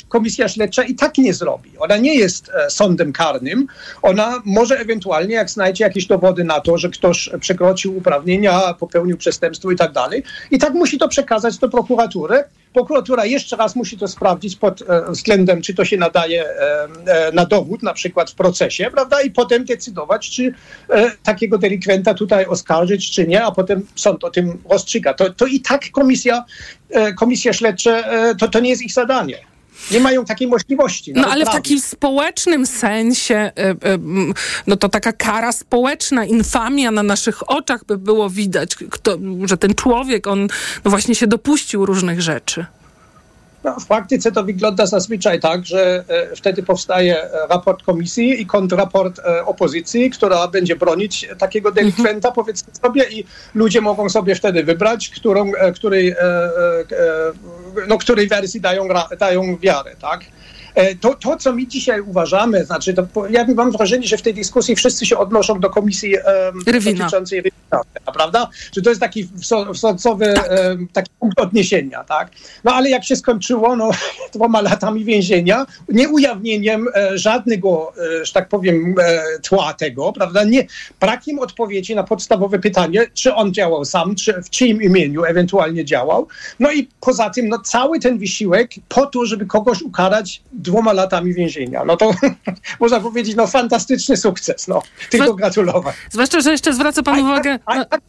komisja, śledcza i tak nie zrobi. Ona nie jest e, sądem karnym. Ona może ewentualnie, jak znajdzie jakieś dowody na to, że ktoś przekroczył uprawnienia, popełnił przestępstwo i tak dalej, i tak musi to przekazać do prokuratury. Prokuratura jeszcze raz musi to sprawdzić pod e, względem, czy to się nadaje e, na dowód, na przykład w procesie, prawda? I potem decydować, czy takiego delikwenta tutaj oskarżyć, czy nie, a potem sąd o tym rozstrzyga. To, to i tak komisja, komisja śledcze, to, to nie jest ich zadanie. Nie mają takiej możliwości. No ale w prawnej. takim społecznym sensie, e, e, no to taka kara społeczna, infamia na naszych oczach by było widać, kto, że ten człowiek, on no właśnie się dopuścił różnych rzeczy. No, w praktyce to wygląda zazwyczaj tak, że e, wtedy powstaje e, raport komisji i kontrraport e, opozycji, która będzie bronić takiego delikwenta, powiedzmy sobie, i ludzie mogą sobie wtedy wybrać, którą, e, której, no, której wersji dają, dają wiarę, tak? E, To, to, co my dzisiaj uważamy, znaczy, to, ja mam wrażenie, że w tej dyskusji wszyscy się odnoszą do komisji Rywina. dotyczącej Rywina, prawda? Że to jest taki wsącowy em, taki punkt odniesienia, tak? No ale jak się skończyło, no dwoma latami więzienia, nieujawnieniem e, żadnego, e, że tak powiem, e, tła tego, prawda? Nie, brakiem odpowiedzi na podstawowe pytanie, czy on działał sam, czy w czyim imieniu ewentualnie działał. No i poza tym, no cały ten wysiłek po to, żeby kogoś ukarać dwoma latami więzienia. No to można powiedzieć, no fantastyczny sukces, no. Tylko gratulować. Zwłaszcza, że jeszcze zwraca pan uwagę... A i, tak,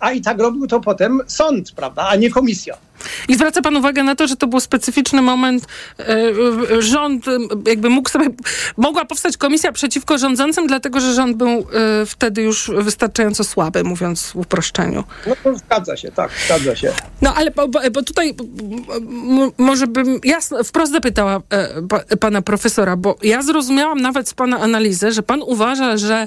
a i tak robił to potem sąd, prawda, a nie komisja. I zwraca pan uwagę na to, że to był specyficzny moment. e, Rząd e, jakby mógł sobie. Mogła powstać komisja przeciwko rządzącym, dlatego że rząd był e, wtedy już wystarczająco słaby, mówiąc w uproszczeniu. No to zgadza się, tak, zgadza się. No ale bo, bo, tutaj może bym jasno, wprost zapytała pa, pana profesora, bo ja zrozumiałam nawet z pana analizy, że pan uważa, że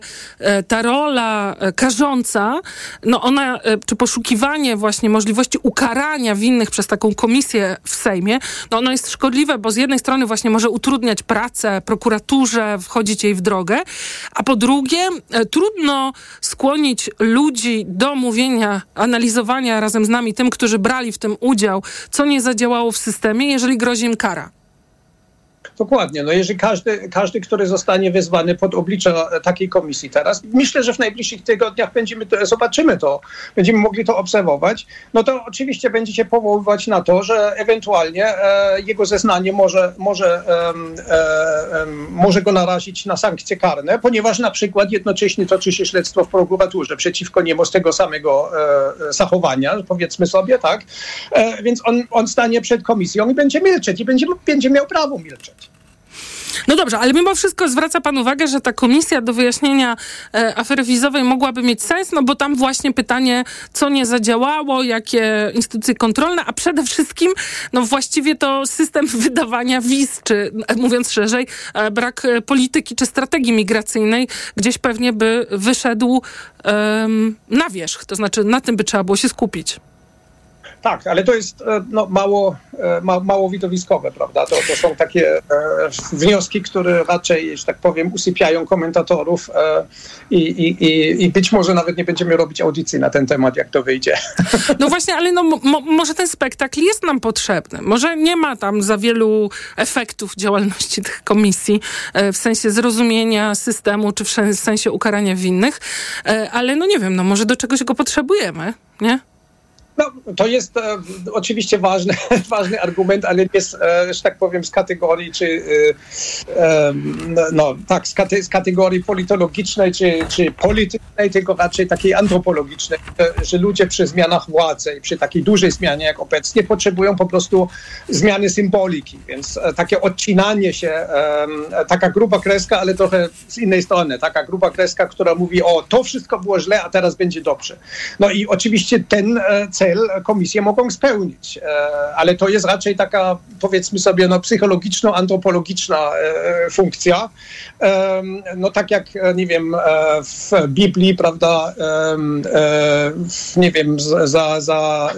ta rola karząca, no ona, czy poszukiwanie właśnie możliwości ukarania winnych przez taką komisję w Sejmie, no ono jest szkodliwe, bo z jednej strony właśnie może utrudniać pracę prokuraturze, wchodzić jej w drogę, a po drugie e, trudno skłonić ludzi do mówienia, analizowania razem z nami, tym, którzy brali w tym udział, co nie zadziałało w systemie, jeżeli grozi im kara. Dokładnie. No jeżeli każdy, każdy, który zostanie wezwany pod oblicze takiej komisji teraz, myślę, że w najbliższych tygodniach będziemy to, zobaczymy to, będziemy mogli to obserwować, no to oczywiście będzie się powoływać na to, że ewentualnie e, jego zeznanie może, może, e, em, może go narazić na sankcje karne, ponieważ na przykład jednocześnie toczy się śledztwo w prokuraturze przeciwko niemu z tego samego e, zachowania, powiedzmy sobie, tak? E, więc on, on stanie przed komisją i będzie milczeć i będzie, będzie miał prawo milczeć. No dobrze, ale mimo wszystko zwraca pan uwagę, że ta komisja do wyjaśnienia e, afery wizowej mogłaby mieć sens, no bo tam właśnie pytanie, co nie zadziałało, jakie instytucje kontrolne, a przede wszystkim, no właściwie to system wydawania wiz, czy e, mówiąc szerzej, e, brak e, polityki czy strategii migracyjnej gdzieś pewnie by wyszedł em, na wierzch, to znaczy na tym by trzeba było się skupić. Tak, ale to jest e, no, mało, e, ma, mało widowiskowe, prawda? To, to są takie e, wnioski, które raczej, że tak powiem, usypiają komentatorów e, i, i, i, być może nawet nie będziemy robić audycji na ten temat, jak to wyjdzie. No właśnie, ale no, mo, może ten spektakl jest nam potrzebny. Może nie ma tam za wielu efektów działalności tych komisji e, w sensie zrozumienia systemu, czy w sen- sensie ukarania winnych, e, ale no nie wiem, no może do czegoś go potrzebujemy, nie? No, to jest e, oczywiście ważny, ważny argument, ale jest, e, że tak powiem, z kategorii, czy e, e, no tak, z, kate, z kategorii politologicznej, czy, czy politycznej, tylko raczej takiej antropologicznej, że ludzie przy zmianach władzy i przy takiej dużej zmianie jak obecnie potrzebują po prostu zmiany symboliki, więc e, takie odcinanie się, taka gruba kreska, ale trochę z innej strony, taka gruba kreska, która mówi, o to wszystko było źle, a teraz będzie dobrze. No i oczywiście ten e, cel cel komisje mogą spełnić. E, ale to jest raczej taka, powiedzmy sobie, no, psychologiczno-antropologiczna e, funkcja. E, no tak jak, nie wiem, w Biblii, prawda, nie wiem, za, za,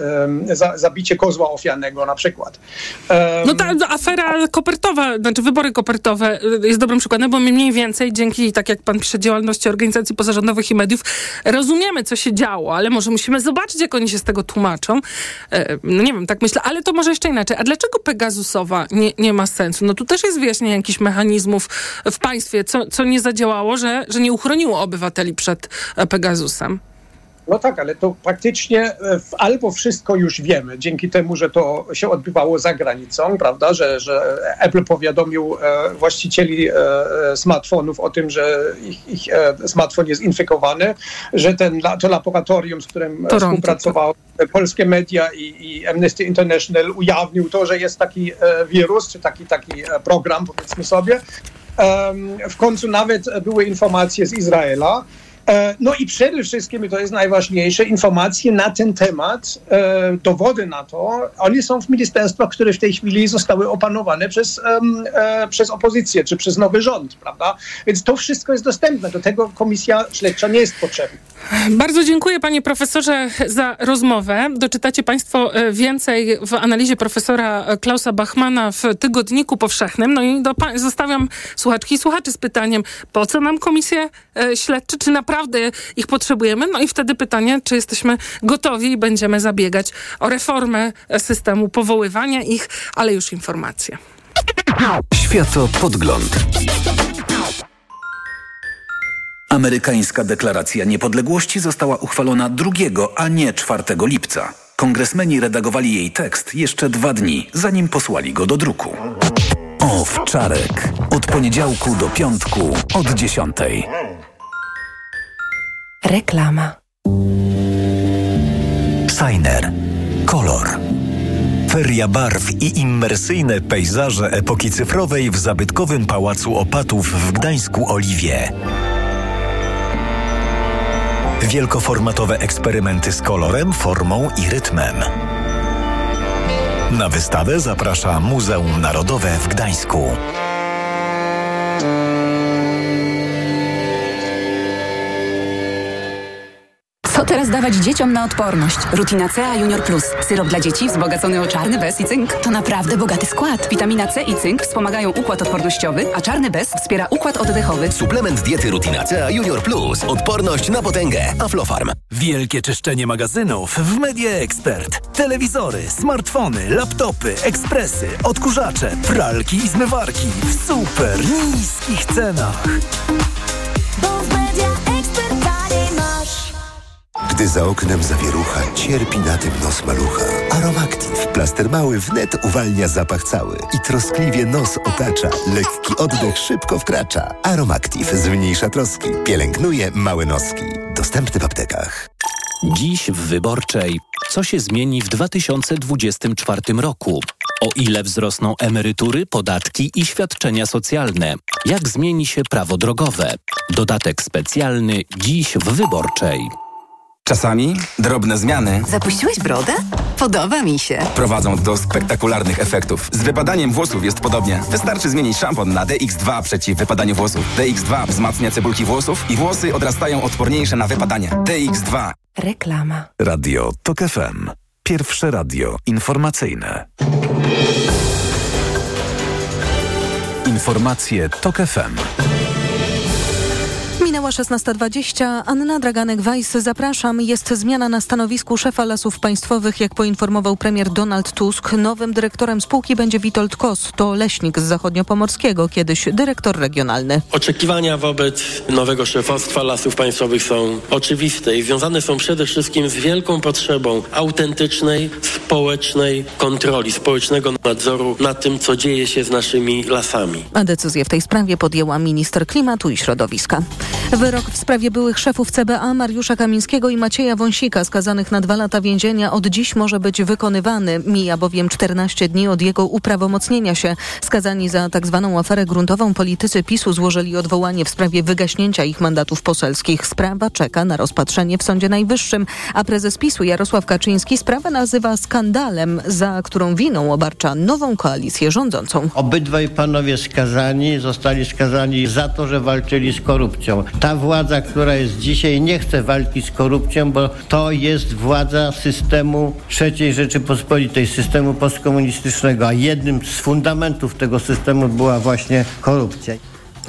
za zabicie kozła ofiarnego na przykład. No ta afera kopertowa, znaczy wybory kopertowe jest dobrym przykładem, bo my mniej więcej dzięki, tak jak pan pisze, działalności organizacji pozarządowych i mediów, rozumiemy, co się działo, ale może musimy zobaczyć, jak oni się z tego tłumaczą. E, no nie wiem, tak myślę, ale to może jeszcze inaczej. A dlaczego Pegasusowa nie, nie ma sensu? No tu też jest wyjaśnienie jakichś mechanizmów w państwie, co, co nie zadziałało, że, że nie uchroniło obywateli przed e, Pegasusem. No tak, ale to praktycznie e, albo wszystko już wiemy, dzięki temu, że to się odbywało za granicą, prawda, że, że Apple powiadomił e, właścicieli e, smartfonów o tym, że ich, ich smartfon jest infekowany, że ten, to laboratorium, z którym Toronto. współpracowało polskie media i, i, Amnesty International ujawnił to, że jest taki wirus, czy taki, taki program, powiedzmy sobie. W końcu nawet były informacje z Izraela, no i przede wszystkim, to jest najważniejsze, informacje na ten temat, e, dowody na to, one są w ministerstwach, które w tej chwili zostały opanowane przez, e, przez opozycję, czy przez nowy rząd, prawda? Więc to wszystko jest dostępne. Do tego komisja śledcza nie jest potrzebna. Bardzo dziękuję panie profesorze za rozmowę. Doczytacie państwo więcej w analizie profesora Klausa Bachmana w Tygodniku Powszechnym. No i do, zostawiam słuchaczki i słuchaczy z pytaniem, po co nam komisje śledcze, czy naprawdę naprawdę ich potrzebujemy. No i wtedy pytanie, czy jesteśmy gotowi i będziemy zabiegać o reformę systemu powoływania ich, ale już informacje. Światopodgląd. Amerykańska deklaracja niepodległości została uchwalona 2, a nie 4 lipca. Kongresmeni redagowali jej tekst jeszcze dwa dni, zanim posłali go do druku. Owczarek. Od poniedziałku do piątku od dziesiątej. Reklama. Signer. Kolor. Feria barw i immersyjne pejzaże epoki cyfrowej w zabytkowym Pałacu Opatów w Gdańsku Oliwie. Wielkoformatowe eksperymenty z kolorem, formą i rytmem. Na wystawę zaprasza Muzeum Narodowe w Gdańsku. Co teraz dawać dzieciom na odporność? Rutina C a Junior Plus. Syrop dla dzieci wzbogacony o czarny bez i cynk. To naprawdę bogaty skład. Witamina C i cynk wspomagają układ odpornościowy, a czarny bez wspiera układ oddechowy. Suplement diety Rutina C a Junior Plus. Odporność na potęgę. Aflofarm. Wielkie czyszczenie magazynów w Media Expert. Telewizory, smartfony, laptopy, ekspresy, odkurzacze, pralki i zmywarki w super niskich cenach. Gdy za oknem zawierucha, cierpi na tym nos malucha. Aromactive, plaster mały wnet uwalnia zapach cały i troskliwie nos otacza. Lekki oddech szybko wkracza. Aromactive zmniejsza troski, pielęgnuje małe noski. Dostępny w aptekach. Dziś w Wyborczej. Co się zmieni w 2024 roku? O ile wzrosną emerytury, podatki i świadczenia socjalne? Jak zmieni się prawo drogowe? Dodatek specjalny dziś w Wyborczej. Czasami drobne zmiany Zapuściłeś brodę? Podoba mi się. prowadzą do spektakularnych efektów. Z wypadaniem włosów jest podobnie. Wystarczy zmienić szampon na DX2 przeciw wypadaniu włosów. DX2 wzmacnia cebulki włosów i włosy odrastają odporniejsze na wypadanie. DX2. Reklama. Radio TOK FM. Pierwsze radio informacyjne. Informacje TOK FM. Minęła 16.20. Anna Draganek-Weiss, zapraszam. Jest zmiana na stanowisku szefa Lasów Państwowych. Jak poinformował premier Donald Tusk, nowym dyrektorem spółki będzie Witold Kos. To leśnik z zachodniopomorskiego, kiedyś dyrektor regionalny. Oczekiwania wobec nowego szefostwa Lasów Państwowych są oczywiste i związane są przede wszystkim z wielką potrzebą autentycznej, społecznej kontroli, społecznego nadzoru nad tym, co dzieje się z naszymi lasami. A decyzję w tej sprawie podjęła minister klimatu i środowiska. Wyrok w sprawie byłych szefów CBA Mariusza Kamińskiego i Macieja Wąsika skazanych na dwa lata więzienia od dziś może być wykonywany. Mija bowiem 14 dni od jego uprawomocnienia się. Skazani za tzw. Tak aferę gruntową politycy PiSu złożyli odwołanie w sprawie wygaśnięcia ich mandatów poselskich. Sprawa czeka na rozpatrzenie w Sądzie Najwyższym, a prezes PiSu Jarosław Kaczyński sprawę nazywa skandalem, za którą winą obarcza nową koalicję rządzącą. Obydwaj panowie skazani zostali skazani za to, że walczyli z korupcją. Ta władza, która jest dzisiaj, nie chce walki z korupcją, bo to jest władza systemu III Rzeczypospolitej, systemu postkomunistycznego, a jednym z fundamentów tego systemu była właśnie korupcja.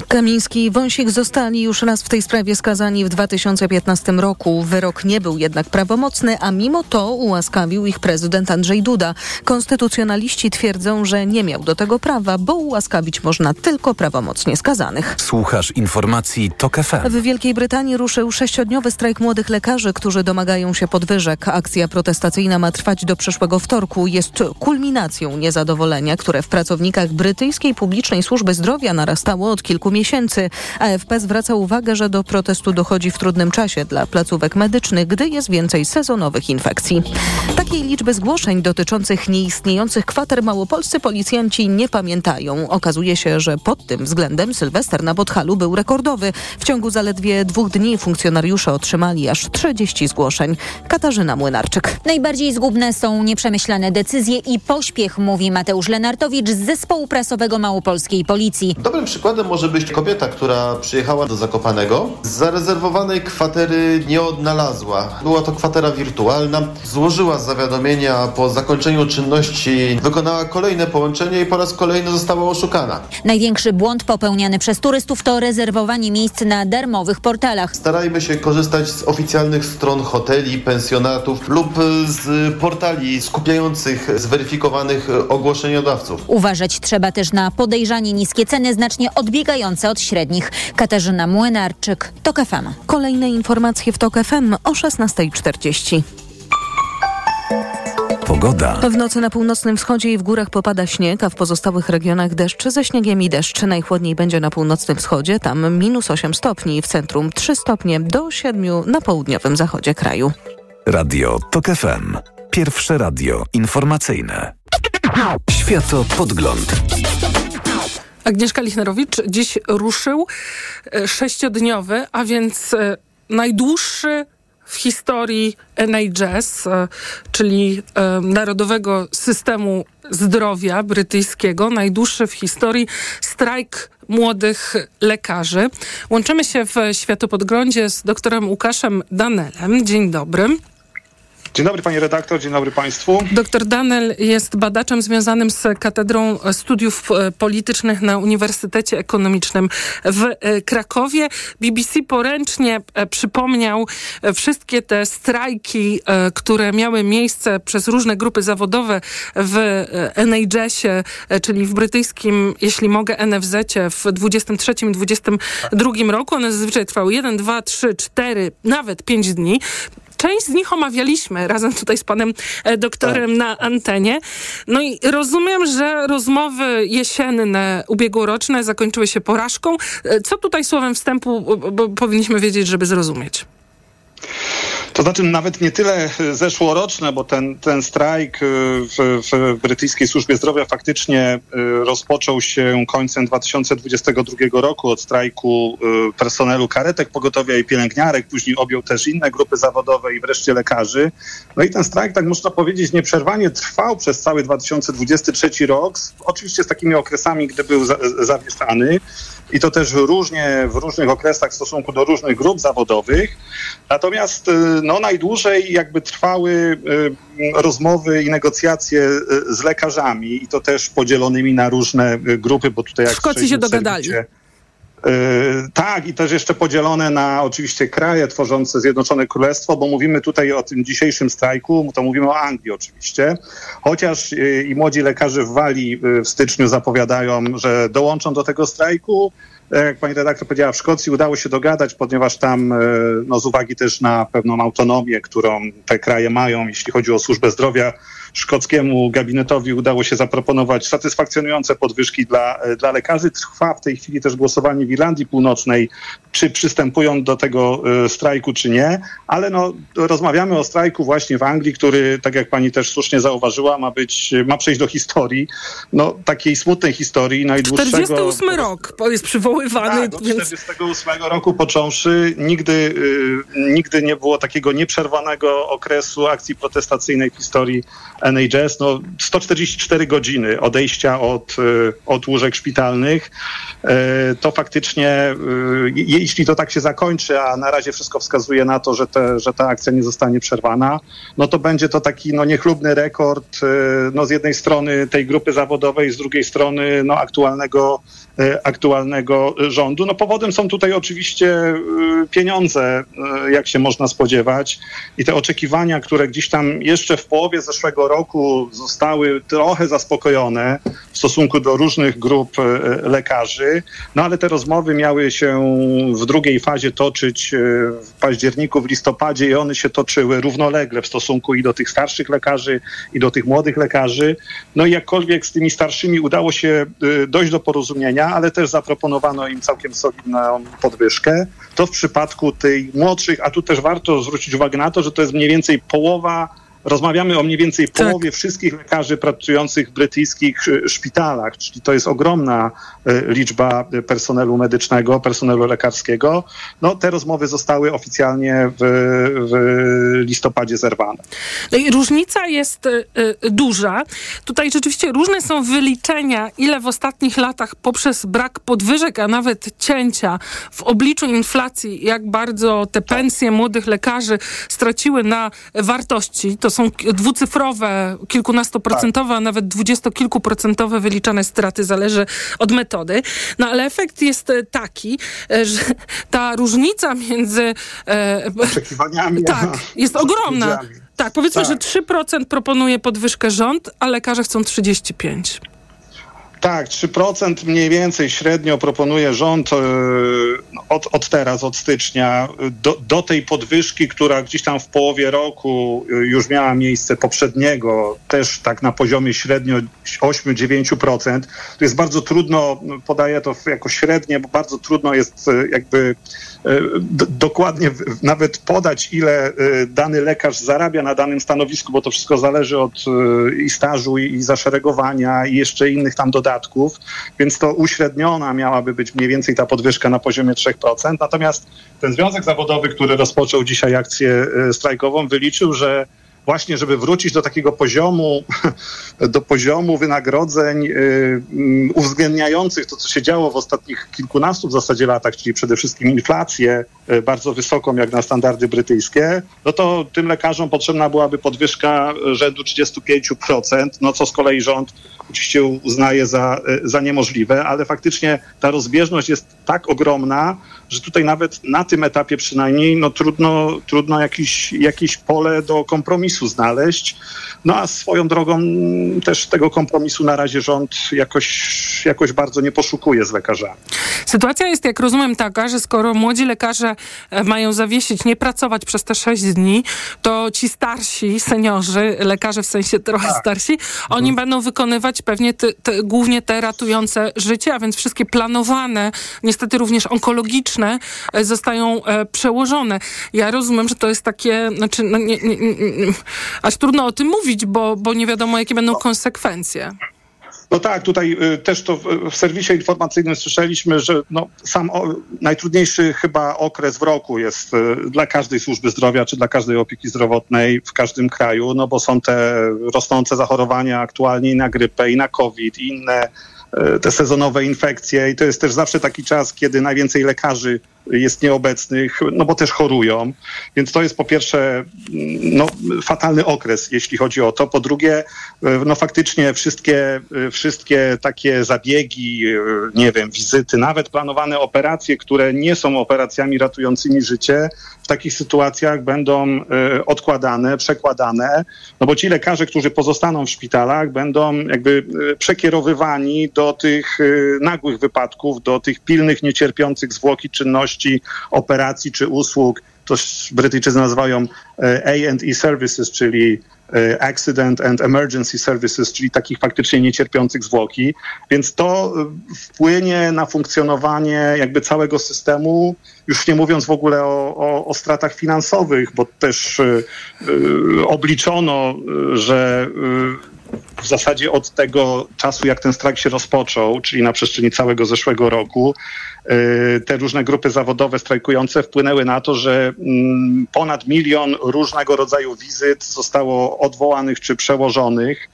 Kamiński i Wąsik zostali już raz w tej sprawie skazani w 2015 roku. Wyrok nie był jednak prawomocny, a mimo to ułaskawił ich prezydent Andrzej Duda. Konstytucjonaliści twierdzą, że nie miał do tego prawa, bo ułaskawić można tylko prawomocnie skazanych. Słuchasz informacji TOK FM. W Wielkiej Brytanii ruszył sześciodniowy strajk młodych lekarzy, którzy domagają się podwyżek. Akcja protestacyjna ma trwać do przyszłego wtorku. Jest kulminacją niezadowolenia, które w pracownikach brytyjskiej publicznej służby zdrowia narastało od kilku kilku miesięcy. AFP zwraca uwagę, że do protestu dochodzi w trudnym czasie dla placówek medycznych, gdy jest więcej sezonowych infekcji. Takiej liczby zgłoszeń dotyczących nieistniejących kwater małopolscy policjanci nie pamiętają. Okazuje się, że pod tym względem Sylwester na Podhalu był rekordowy. W ciągu zaledwie dwóch dni funkcjonariusze otrzymali aż 30 zgłoszeń. Katarzyna Młynarczyk. Najbardziej zgubne są nieprzemyślane decyzje i pośpiech, mówi Mateusz Lenartowicz z zespołu prasowego Małopolskiej Policji. Dobrym przykładem może być być kobieta, która przyjechała do Zakopanego. Zarezerwowanej kwatery nie odnalazła. Była to kwatera wirtualna. Złożyła zawiadomienia po zakończeniu czynności, wykonała kolejne połączenie i po raz kolejny została oszukana. Największy błąd popełniany przez turystów to rezerwowanie miejsc na darmowych portalach. Starajmy się korzystać z oficjalnych stron hoteli, pensjonatów lub z portali skupiających zweryfikowanych ogłoszeniodawców. Uważać trzeba też na podejrzanie niskie ceny znacznie odbiegające od średnich. Katarzyna Młynarczyk, TOK FM. Kolejne informacje w TOK FM o 16.40. Pogoda. W nocy na północnym wschodzie i w górach popada śnieg, a w pozostałych regionach deszcz ze śniegiem i deszcz. Najchłodniej będzie na północnym wschodzie, tam minus 8 stopni, w centrum 3 stopnie do 7 na południowym zachodzie kraju. Radio TOK FM. Pierwsze radio informacyjne. Światopodgląd. Agnieszka Lichnerowicz dziś ruszył e, sześciodniowy, a więc e, najdłuższy w historii NHS, e, czyli Narodowego Systemu Zdrowia Brytyjskiego, najdłuższy w historii strajk młodych lekarzy. Łączymy się w światopodglądzie z doktorem Łukaszem Danelem. Dzień dobry. Dzień dobry panie redaktor, dzień dobry państwu. Dr Danel jest badaczem związanym z Katedrą Studiów e, Politycznych na Uniwersytecie Ekonomicznym w e, Krakowie. BBC poręcznie e, przypomniał wszystkie te strajki, które miały miejsce przez różne grupy zawodowe w NHS-ie, czyli w brytyjskim, jeśli mogę, NFZ-cie w 23 i 22 roku. One zazwyczaj trwały 1, 2, 3, 4, nawet 5 dni. Część z nich omawialiśmy razem tutaj z panem e, doktorem tak. na antenie. No i rozumiem, że rozmowy jesienne, ubiegłoroczne zakończyły się porażką. E, co tutaj słowem wstępu bo powinniśmy wiedzieć, żeby zrozumieć? To znaczy nawet nie tyle zeszłoroczne, bo ten, ten strajk y, w, w brytyjskiej służbie zdrowia faktycznie y, rozpoczął się końcem 2022 roku od strajku personelu karetek pogotowia i pielęgniarek, później objął też inne grupy zawodowe i wreszcie lekarzy. No i ten strajk, tak można powiedzieć, nieprzerwanie trwał przez cały 2023 rok, oczywiście z takimi okresami, gdy był za, zawieszany i to też różnie w różnych okresach w stosunku do różnych grup zawodowych. Natomiast no, najdłużej jakby trwały y, rozmowy i negocjacje y, z lekarzami i to też podzielonymi na różne y, grupy, bo tutaj jak w Szkocji się dogadali. Serwicie, tak, i też jeszcze podzielone na oczywiście kraje tworzące Zjednoczone Królestwo, bo mówimy tutaj o tym dzisiejszym strajku, to mówimy o Anglii oczywiście. Chociaż i młodzi lekarze w Walii w styczniu zapowiadają, że dołączą do tego strajku, jak pani redaktor powiedziała, w Szkocji udało się dogadać, ponieważ tam e, no, z uwagi też na pewną autonomię, którą te kraje mają, jeśli chodzi o służbę zdrowia, szkockiemu gabinetowi udało się zaproponować satysfakcjonujące podwyżki dla, dla lekarzy. Trwa w tej chwili też głosowanie w Irlandii Północnej, czy przystępują do tego strajku, czy nie, ale no, rozmawiamy o strajku właśnie w Anglii, który, tak jak pani też słusznie zauważyła, ma być, ma przejść do historii, no takiej smutnej historii najdłuższego... 48 rok jest przywoływany. Tak, więc... 48 roku począwszy nigdy, y, nigdy nie było takiego nieprzerwanego okresu akcji protestacyjnej w historii NHS. No, 144 godziny odejścia od, y, od łóżek szpitalnych. Y, to faktycznie, y, jeśli to tak się zakończy, a na razie wszystko wskazuje na to, że, te, że ta akcja nie zostanie przerwana, no to będzie to taki no, niechlubny rekord y, no, z jednej strony tej grupy zawodowej, z drugiej strony no, aktualnego aktualnego rządu. No powodem są tutaj oczywiście e, pieniądze, e, jak się można spodziewać i te oczekiwania, które gdzieś tam jeszcze w połowie zeszłego roku zostały trochę zaspokojone w stosunku do różnych grup lekarzy, no ale te rozmowy miały się w drugiej fazie toczyć w październiku, w listopadzie i one się toczyły równolegle w stosunku i do tych starszych lekarzy, i do tych młodych lekarzy. No i jakkolwiek z tymi starszymi udało się dojść do porozumienia, ale też zaproponowano im całkiem solidną podwyżkę. To w przypadku tej młodszych, a tu też warto zwrócić uwagę na to, że to jest mniej więcej połowa Rozmawiamy o mniej więcej tak. połowie wszystkich lekarzy pracujących w brytyjskich e, szpitalach, czyli to jest ogromna e, liczba personelu medycznego, personelu lekarskiego. No, te rozmowy zostały oficjalnie w, w listopadzie zerwane. No różnica jest y, duża. Tutaj rzeczywiście różne są wyliczenia, ile w ostatnich latach poprzez brak podwyżek, a nawet cięcia w obliczu inflacji, jak bardzo te pensje młodych lekarzy straciły na wartości. To są dwucyfrowe, kilkunastoprocentowe, tak. a nawet dwudziestokilkuprocentowe wyliczane straty, zależy od metody. No ale efekt jest e, taki, e, że ta różnica między... E, Oczekiwaniami. Tak, jest ogromna. Tak, powiedzmy, tak. że 3% proponuje podwyżkę rząd, a lekarze chcą 35%. Tak, 3% mniej więcej średnio proponuje rząd e, od, od teraz, od stycznia, do, do tej podwyżki, która gdzieś tam w połowie roku e, już miała miejsce poprzedniego, też tak na poziomie średnio 8-9%. To jest bardzo trudno, podaję to jako średnie, bo bardzo trudno jest e, jakby dokładnie nawet podać, ile dany lekarz zarabia na danym stanowisku, bo to wszystko zależy od i stażu, i zaszeregowania, i jeszcze innych tam dodatków, więc to uśredniona miałaby być mniej więcej ta podwyżka na poziomie 3%. Natomiast ten związek zawodowy, który rozpoczął dzisiaj akcję strajkową, wyliczył, że właśnie, żeby wrócić do takiego poziomu, do poziomu wynagrodzeń y, mm, uwzględniających to, co się działo w ostatnich kilkunastu w zasadzie latach, czyli przede wszystkim inflację bardzo wysoką, jak na standardy brytyjskie, no to tym lekarzom potrzebna byłaby podwyżka rzędu 35%, no co z kolei rząd oczywiście uznaje za, y, za niemożliwe, ale faktycznie ta rozbieżność jest tak ogromna, że tutaj nawet na tym etapie przynajmniej no trudno, trudno jakiś, jakieś pole do kompromisu znaleźć. No a swoją drogą też tego kompromisu na razie rząd jakoś, jakoś bardzo nie poszukuje z lekarzami. Sytuacja jest, jak rozumiem, taka, że skoro młodzi lekarze e, mają zawiesić, nie pracować przez te sześć dni, to ci starsi, seniorzy, lekarze w sensie trochę tak. starsi, oni mhm. będą wykonywać pewnie te, te, głównie te ratujące życie, a więc wszystkie planowane, niestety również onkologiczne, e, zostają e, przełożone. Ja rozumiem, że to jest takie, znaczy, no nie, nie, nie, aż trudno o tym mówić, bo, bo nie wiadomo, jakie będą konsekwencje. No tak, tutaj y, też to w, serwisie informacyjnym słyszeliśmy, że no, sam o, najtrudniejszy chyba okres w roku jest y, dla każdej służby zdrowia czy dla każdej opieki zdrowotnej w każdym kraju, no bo są te rosnące zachorowania aktualnie i na grypę, i na COVID, i inne y, te sezonowe infekcje. I to jest też zawsze taki czas, kiedy najwięcej lekarzy jest nieobecnych, no bo też chorują. Więc to jest po pierwsze no, fatalny okres, jeśli chodzi o to. Po drugie, no faktycznie wszystkie, wszystkie takie zabiegi, nie wiem, wizyty, nawet planowane operacje, które nie są operacjami ratującymi życie, w takich sytuacjach będą e, odkładane, przekładane, no bo ci lekarze, którzy pozostaną w szpitalach, będą jakby e, przekierowywani do tych e, nagłych wypadków, do tych pilnych, niecierpiących zwłoki czynności, operacji czy usług, to Brytyjczycy nazywają A&E services, czyli e, Accident and Emergency Services, czyli takich faktycznie niecierpiących zwłoki. Więc to e, wpłynie na funkcjonowanie jakby całego systemu, już nie mówiąc w ogóle o, o, o stratach finansowych, bo też obliczono, że w zasadzie od tego czasu, jak ten strajk się rozpoczął, czyli na przestrzeni całego zeszłego roku, te różne grupy zawodowe strajkujące wpłynęły na to, że mm, ponad milion różnego rodzaju wizyt zostało odwołanych czy przełożonych.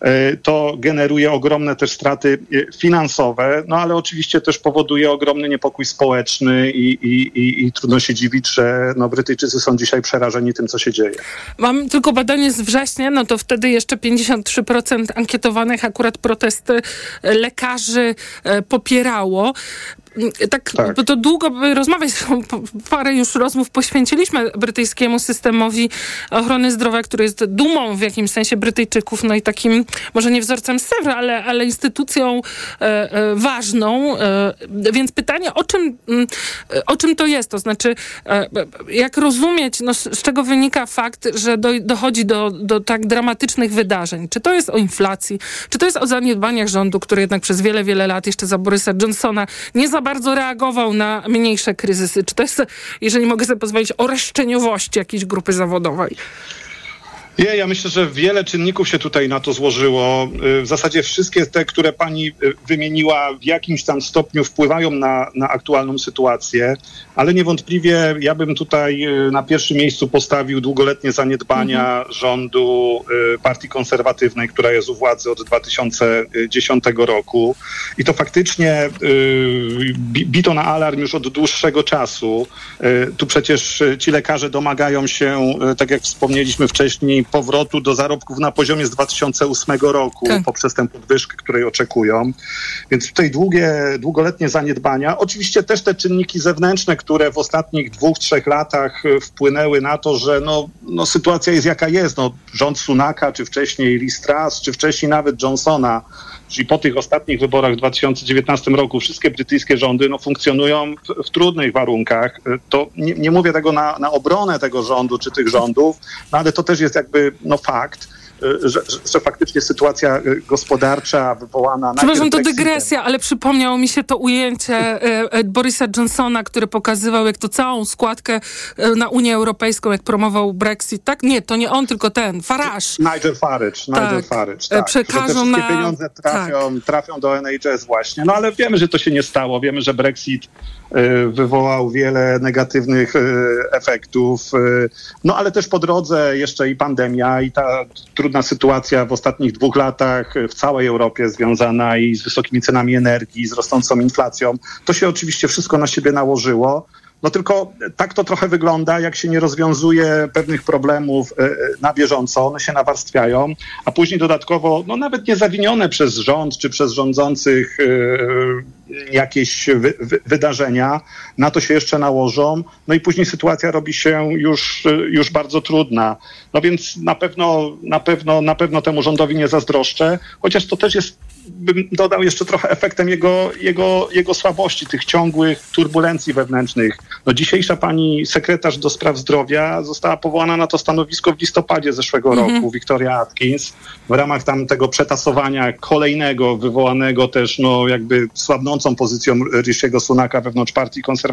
E, to generuje ogromne też straty e, finansowe, no ale oczywiście też powoduje ogromny niepokój społeczny i, i, i, i trudno się dziwić, że no, Brytyjczycy są dzisiaj przerażeni tym, co się dzieje. Mam tylko badanie z września, no to wtedy jeszcze 53% ankietowanych akurat protesty lekarzy e, popierało tak, tak. to długo by rozmawiać, parę już rozmów poświęciliśmy brytyjskiemu systemowi ochrony zdrowia, który jest dumą w jakimś sensie Brytyjczyków, no i takim, może nie wzorcem Sewra, ale, ale instytucją e, e, ważną. E, więc pytanie, o czym, mm, o czym to jest? To znaczy, e, jak rozumieć, no, z czego wynika fakt, że do, dochodzi do, do tak dramatycznych wydarzeń? Czy to jest o inflacji? Czy to jest o zaniedbaniach rządu, który jednak przez wiele, wiele lat jeszcze za Borysa Johnsona nie za bardzo reagował na mniejsze kryzysy? Czy to jest, jeżeli mogę sobie pozwolić, o reszczeniowości jakiejś grupy zawodowej? Nie, ja myślę, że wiele czynników się tutaj na to złożyło. Y, w zasadzie wszystkie te, które pani y, wymieniła, w jakimś tam stopniu wpływają na, na aktualną sytuację, ale niewątpliwie ja bym tutaj y, na pierwszym miejscu postawił długoletnie zaniedbania mhm. rządu Partii Konserwatywnej, która jest u władzy od 2010 roku. I to faktycznie bito na alarm już od dłuższego czasu. Tu przecież ci lekarze domagają się, tak jak wspomnieliśmy wcześniej, powrotu do zarobków na poziomie z 2008 roku tak. poprzez tę podwyżkę, której oczekują. Więc tutaj długie, długoletnie zaniedbania. Oczywiście też te czynniki zewnętrzne, które w ostatnich dwóch, trzech latach wpłynęły na to, że no, no sytuacja jest jaka jest. No, rząd Sunaka, czy wcześniej Lee Strass, czy wcześniej nawet Johnsona, czyli po tych ostatnich wyborach w 2019 roku wszystkie brytyjskie rządy no, funkcjonują w, w trudnych warunkach. To nie, nie mówię tego na, na obronę tego rządu czy tych rządów, no, ale to też jest jakby no, fakt. Y, że, że, faktycznie sytuacja y, gospodarcza wywołana... Przepraszam, to dygresja, ale przypomniało mi się to ujęcie y, Borisa Johnsona, który pokazywał, jak to całą składkę na Unię Europejską, jak promował Brexit, tak? Nie, to nie on, tylko ten, Farage. Nigel Farage, Nigel tak. Farage, tak. Przekażą na... pieniądze trafią, tak. trafią do NHS właśnie. No ale wiemy, że to się nie stało. Wiemy, że Brexit wywołał wiele negatywnych e, efektów. E, no ale też po drodze jeszcze i pandemia i ta trudna sytuacja w ostatnich dwóch latach w całej Europie związana i z wysokimi cenami energii, z rosnącą inflacją. To się oczywiście wszystko na siebie nałożyło. No tylko tak to trochę wygląda, jak się nie rozwiązuje pewnych problemów e, e, na bieżąco, one się nawarstwiają, a później dodatkowo, no nawet nie zawinione przez rząd czy przez rządzących e, jakieś wy, wy, wydarzenia, na to się jeszcze nałożą, no i później sytuacja robi się już, już bardzo trudna. No więc na pewno, na pewno, na pewno temu rządowi nie zazdroszczę, chociaż to też jest bym dodał jeszcze trochę efektem jego, jego, jego słabości, tych ciągłych turbulencji wewnętrznych. No, dzisiejsza pani sekretarz do spraw zdrowia została powołana na to stanowisko w listopadzie zeszłego mm -hmm. roku, Victoria Atkins, w ramach tam tego przetasowania kolejnego, wywołanego też no, jakby słabnącą pozycją Rishiego Sunaka wewnątrz partii konserwatywnej